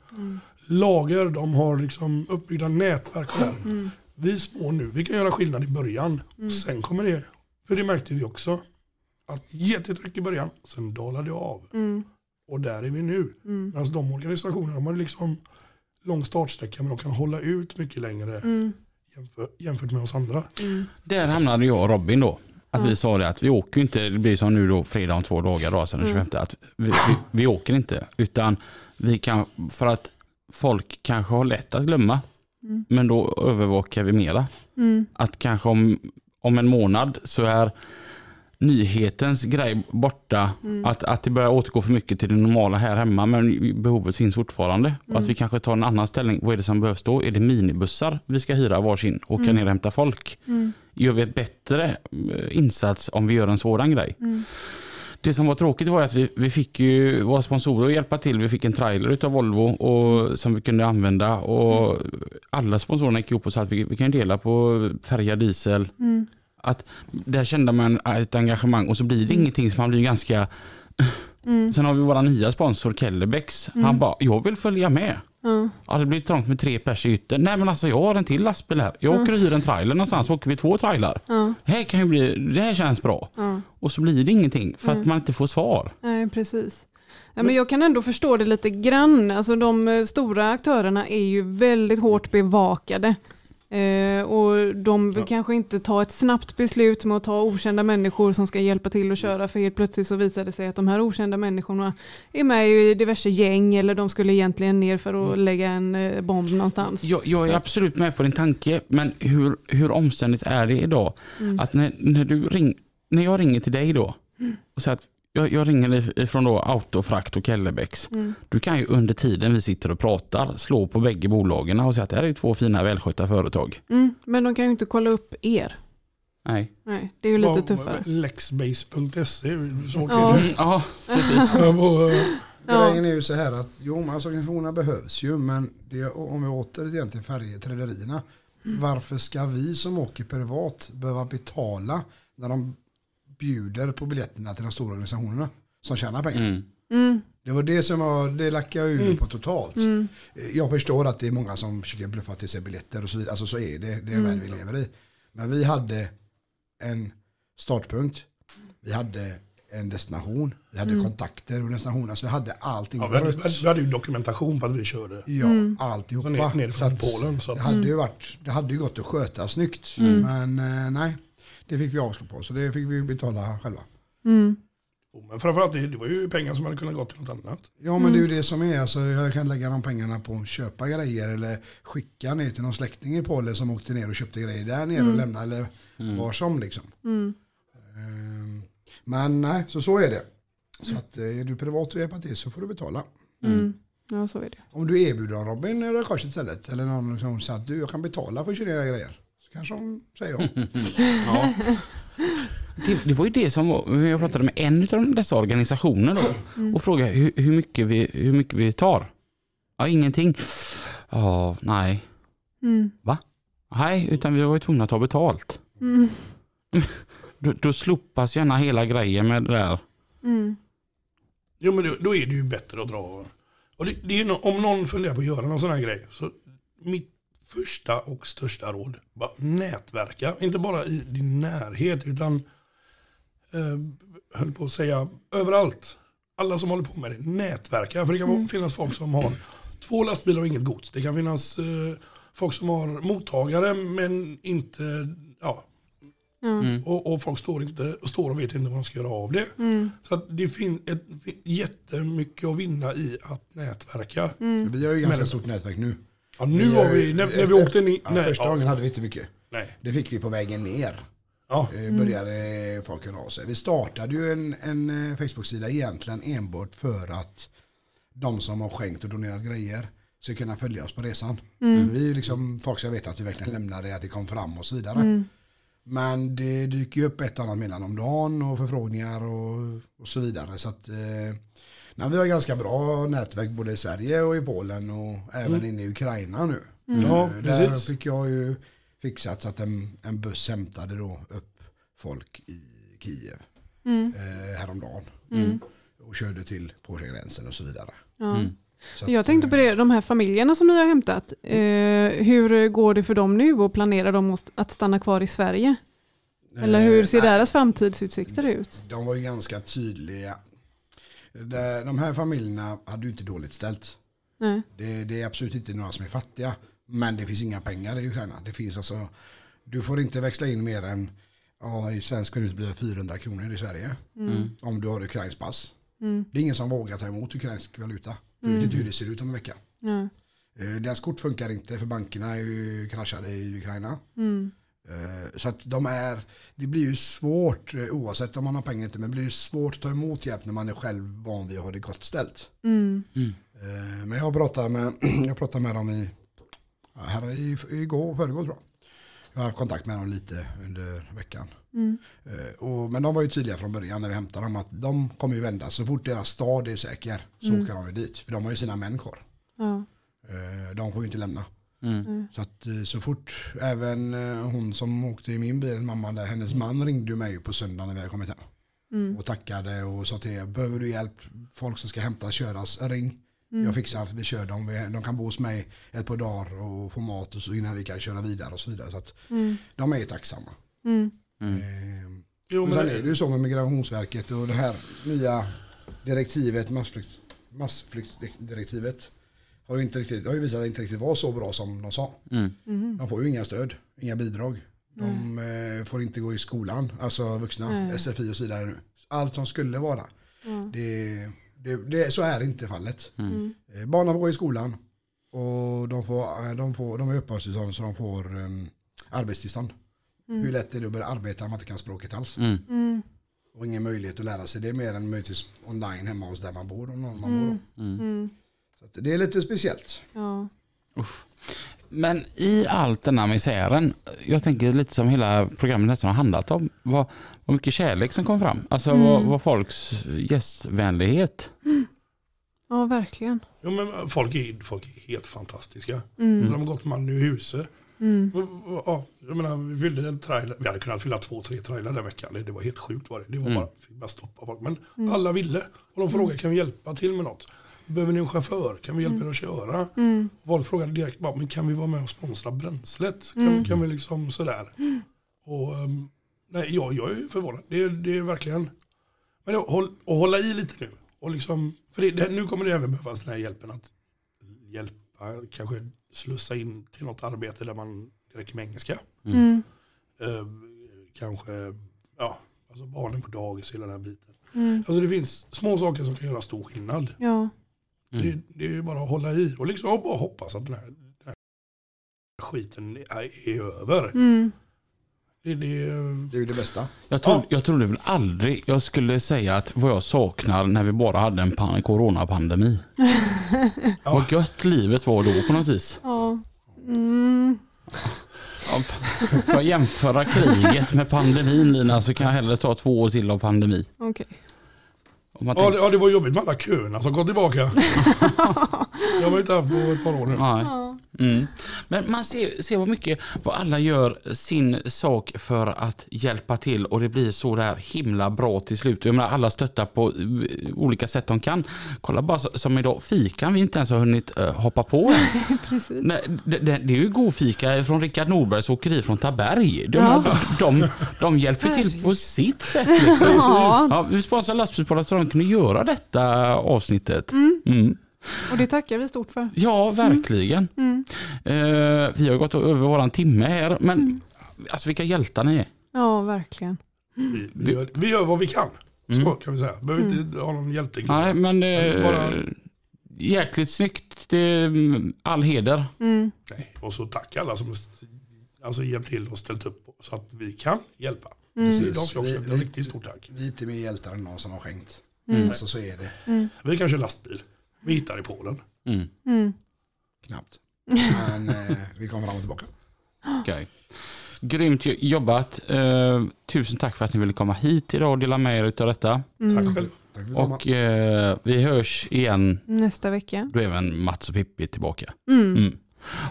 lager, de har liksom uppbyggda nätverk. Och där. Vi små nu, vi kan göra skillnad i början. Sen kommer det, för det märkte vi också, att jättetryck i början, sen dalar det av. Och där är vi nu. Medan de organisationerna, de har liksom lång startsträcka men de kan hålla ut mycket längre jämför, jämfört med oss andra. Där hamnade jag och Robin då. Att vi sa det att vi åker inte, det blir som nu då fredag om två dagar då, sen den 25, att vi, vi, vi åker inte. Utan vi kan, för att folk kanske har lätt att glömma, men då övervakar vi mera. Mm. Att kanske om, om en månad så är nyhetens grej borta. Att, att det börjar återgå för mycket till det normala här hemma men behovet finns fortfarande. Och att vi kanske tar en annan ställning. Vad är det som behövs då? Är det minibussar vi ska hyra varsin och åka ner och hämta folk? Gör vi ett bättre eh, insats om vi gör en sådan grej? Det som var tråkigt var att vi, vi fick ju våra sponsorer att hjälpa till. Vi fick en trailer utav Volvo och, som vi kunde använda och alla sponsorerna gick ihop och sa att vi, vi kan dela på färja, diesel. Att där kände man ett engagemang och så blir det ingenting som man blir ganska... Sen har vi våra nya sponsor Kellebex. Han bara, jag vill följa med. Ja. Ja, det blir trångt med tre pers i ytten. Nej men alltså jag har en till lastbil här. Jag åker och hyr en trailer någonstans så åker vi två trailrar. Ja. Det här kan ju bli, det här känns bra. Och så blir det ingenting för att man inte får svar. Nej, precis. Ja, men jag kan ändå förstå det lite grann. Alltså, de eh, stora aktörerna är ju väldigt hårt bevakade. Eh, och de vill kanske inte ta ett snabbt beslut med att ta okända människor som ska hjälpa till att köra för helt plötsligt så visar det sig att de här okända människorna är med i diverse gäng eller de skulle egentligen ner för att lägga en eh, bomb någonstans. Jag, jag är absolut med på din tanke, men hur, hur omständigt är det idag? Att när, när, du ring, när jag ringer till dig då och säger att jag, jag ringer ifrån då Autofrakt och Kellebex. Du kan ju under tiden vi sitter och pratar slå på bägge bolagen och säga att det här är ju två fina välskötta företag. Mm, men de kan ju inte kolla upp er. Nej. Nej, det är ju lite Vad- tuffare. Lexbase.se, så Ja. det. Ja, precis. Ja, eh, Ja. Grejen är ju så här att jo, men alltså, organisationerna behövs ju, men det, om vi återigen till färjetrederierna. Varför ska vi som åker privat behöva betala när de bjuder på biljetterna till de stora organisationerna som tjänar pengar? Mm. Mm, Det var det som var, det lackade jag ur på totalt. mm, Jag förstår att det är många som försöker bluffa till sig biljetter och så vidare. Alltså så är det, det är Mm. världen vi lever i. Men vi hade en startpunkt, vi hade en destination, vi hade kontakter och destinationer. Så vi hade allting ja, vi, hade, vi hade ju dokumentation på att vi körde. Ja, Mm. alltihopa. Ner- ner Så från att Polen, så att- det, hade ju varit, det hade ju gått att sköta snyggt. Mm. Men eh, nej, det fick vi avslå på. Så det fick vi betala själva. mm, Oh, Men framförallt det, det var ju pengar som hade kunnat gå till något annat. Ja men det är ju det som är. Alltså, jag kan lägga de pengarna på att köpa grejer eller skicka ner till någon släkting i Polen som åkte ner och köpte grejer där nere och lämnade eller var som liksom. mm. Ehm, Men nej, så så är det. Så att eh, är du privat och hjälpa till så får du betala. Mm. Ja, så är det. Om du erbjuder Robin Röda Korset istället eller någon som säger att du jag kan betala för att köra grejer. Så kanske de säger ja. Ja. Det, det var ju det som var, jag pratade med en av dessa organisationer då och frågade hur, hur, mycket vi, hur mycket vi tar. Ja, ingenting. Ja, nej. Mm. Nej, utan vi var ju tvungna att ta betalt. Mm. Då, då slopas gärna hela grejen med det där. Mm. Jo men då, då är det ju bättre att dra. Och det, det är no, om någon funderar på att göra någon sån här grej. Så mitt första och största råd. Bara nätverka. Inte bara i din närhet utan eh, höll på att säga överallt. Alla som håller på med det. Nätverka. För det kan finnas folk som har två lastbilar och inget gods. Det kan finnas eh, folk som har mottagare men inte ja. Mm. och, och folk står, inte, står och vet inte vad de ska göra av det. Mm. Så att det finns jättemycket att vinna i att nätverka. Mm. Vi har ju ganska Men- stort nätverk nu. Ja, nu har vi, när, när vi åkte ner. Ja, nej, första ja, gången hade vi inte mycket. nej. Det fick vi på vägen ner. Ja, Eh, Började folk höra av sig. Vi startade ju en, en eh, Facebook-sida egentligen enbart för att de som har skänkt och donerat grejer ska kunna följa oss på resan. Vi är liksom folk ska veta att vi verkligen lämnade, att det kom fram och så vidare. Mm. Men det dyker ju upp ett och annat meddelande om dagen och förfrågningar och, och så vidare. Så att, eh, nej, vi har ganska bra nätverk både i Sverige och i Polen och även inne i Ukraina nu. Ja, Eh, Där precis. fick jag ju fixat så att en, en buss hämtade då upp folk i Kiev Mm. eh, häromdagen. Mm. Och körde till Polska-gränsen och så vidare. Ja. Mm. Så Jag tänkte på det, de här familjerna som ni har hämtat, eh, hur går det för dem nu och planerar de att- stanna kvar i Sverige? Eller hur ser Eh, deras framtidsutsikter ut? De var ju ganska tydliga. Det- De här familjerna hade ju inte dåligt ställt. Nej. Det, det är absolut inte några som är fattiga. Men det finns inga pengar i Ukraina. Det finns alltså, du får inte växla in mer än Ja, i svensk valuta blir det 400 kronor i Sverige. Mm. Om du har ukrainskt pass. Mm. Det är ingen som vågar ta emot ukrainsk valuta. Vi vet inte hur det ser ut om en vecka. Ja. Eh, Deras kort funkar inte för bankerna är ju kraschade i Ukraina. Mm. Eh, Så att de är, det blir ju svårt eh, oavsett om man har pengar inte men det blir ju svårt att ta emot hjälp när man är själv van vid att ha det gott ställt. Mm. Eh, Men jag pratade med, jag pratade med dem i, här i, igår, förrgår tror jag. Jag har haft kontakt med dem lite under veckan. Mm. Och, men de var ju tydliga från början när vi hämtade dem att de kommer ju vända så fort deras stad är säker så åker de ju dit. För de har ju sina män kvar. Ja. De får ju inte lämna. Mm. Så att eh, så fort, även eh, hon som åkte i min bil, mamma där, hennes man ringde mig på söndag när vi hade kommit hem. Mm. Och tackade och sa till behöver du hjälp, folk som ska hämtas, köras, ring. Jag fixar, vi kör dem, de kan bo hos mig ett par dagar och få mat och så innan vi kan köra vidare och så vidare. Så att Mm. de är tacksamma. Mm. Eh, Jo, men sen är det ju så med Migrationsverket och det här nya direktivet, massflykt, massflyktsdirektivet, har ju, inte riktigt, har ju visat att det inte riktigt var så bra som de sa. Mm. Mm. De får ju inga stöd, inga bidrag. De eh, får inte gå i skolan, alltså vuxna. SFI och så vidare nu. Allt som skulle vara. Det, det, det, så är inte fallet. Mm. Eh, barnen får gå i skolan och de, får, eh, de, får, de har uppehållstillstånd så de får um, arbetstillstånd. Hur lätt är det att börja arbeta när man inte kan språket alls? Mm. Mm. Och ingen möjlighet att lära sig det mer än möjligtvis online hemma hos där man bor. Om någon man bor. Mm. Så att det är lite speciellt. Ja. Uff. Men i allt den här misären, jag tänker lite som hela programmet nästan har handlat om, vad, vad mycket kärlek som kom fram. Alltså vad, vad folks gästvänlighet. ja, verkligen. Jo, men folk, är, folk är helt fantastiska. Mm. De har gått man ur huset. Mm. Ja, jag menar, vi fyllde en trailer. Vi hade kunnat fylla två, tre trailrar den veckan. Det, det var helt sjukt var det. Det var bara, fick bara stoppa folk. Men alla ville. Och de frågade, kan vi hjälpa till med något? Behöver ni en chaufför? Kan vi hjälpa er att köra? Mm. Folk frågade direkt, bara, men kan vi vara med och sponsra bränslet? Kan, kan vi liksom sådär? Och, ehm, nej, jag, jag är förvånad. Det, det är verkligen, men det, håll, och hålla i lite nu. Och liksom, för det, det, nu kommer det även behövas den här hjälpen att hjälpa, kanske slussa in till något arbete där man det räcker med engelska. Mm. Eh, kanske ja, alltså barnen på dagis, hela den här biten. Mm. Alltså det finns små saker som kan göra stor skillnad. Ja. Det, det är ju bara att hålla i och liksom bara hoppas att den här, den här skiten är, är över. Mm. Det, det, Det är ju det bästa. Jag, trodde, Ja. jag trodde väl aldrig jag skulle säga att vad jag saknar när vi bara hade en pan- coronapandemi. Vad gött livet var då på något vis. Ja. Mm. Ja, Får jag jämföra kriget med pandemin Lina så kan jag hellre ta två år till av pandemi. Okej. Man ja, tänker, det, ja, det var jobbigt med alla köerna som kom tillbaka. det har vi inte haft på ett par år nu. Mm. Men man ser, ser vad mycket vad alla gör sin sak för att hjälpa till och det blir så där himla bra till slut. Jag menar, alla stöttar på eh, olika sätt de kan. Kolla bara som idag, fikan vi inte ens har hunnit eh, hoppa på. Nej, det, det, det är ju god fika från Rickard Nordbergs åkeri från Taberg. De, Ja. de, de, de hjälper till på sitt sätt. Liksom. Ja. Ja, vi sponsrar lastbilspodden de kunde göra detta avsnittet. Mm. Och det tackar vi stort för. Ja, verkligen. Mm. Eh, vi har gått över våran timme här, men alltså vilka hjältar ni är. Ja, verkligen. Vi, vi, gör, vi gör vad vi kan. Så kan vi säga. Behöver inte ha någon hjältegloria. Nej, men eh, Bara- jäkligt snyggt. Det är mm, all heder. Mm. Nej. Och så tack alla som alltså, hjälpt till och ställt upp så att vi kan hjälpa. Mm. Också Vi- vi- riktigt stort tack. Vi är inte mer hjältar än någon som har skänkt. Mm. Alltså så är det Vi kan köra lastbil. Vi hittar i Polen. Mm. Mm. knappt. Men eh, vi kommer fram och tillbaka. Okej. Grymt jo- jobbat. Eh, tusen tack för att ni ville komma hit idag och dela med er av detta. Tack själv. Tack kom. Och eh, vi hörs igen. Nästa vecka. Då är även Mats och Pippi tillbaka. Mm. Mm.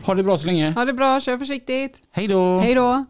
Ha det bra så länge. Ha det bra, kör försiktigt. Hej då! Hej då.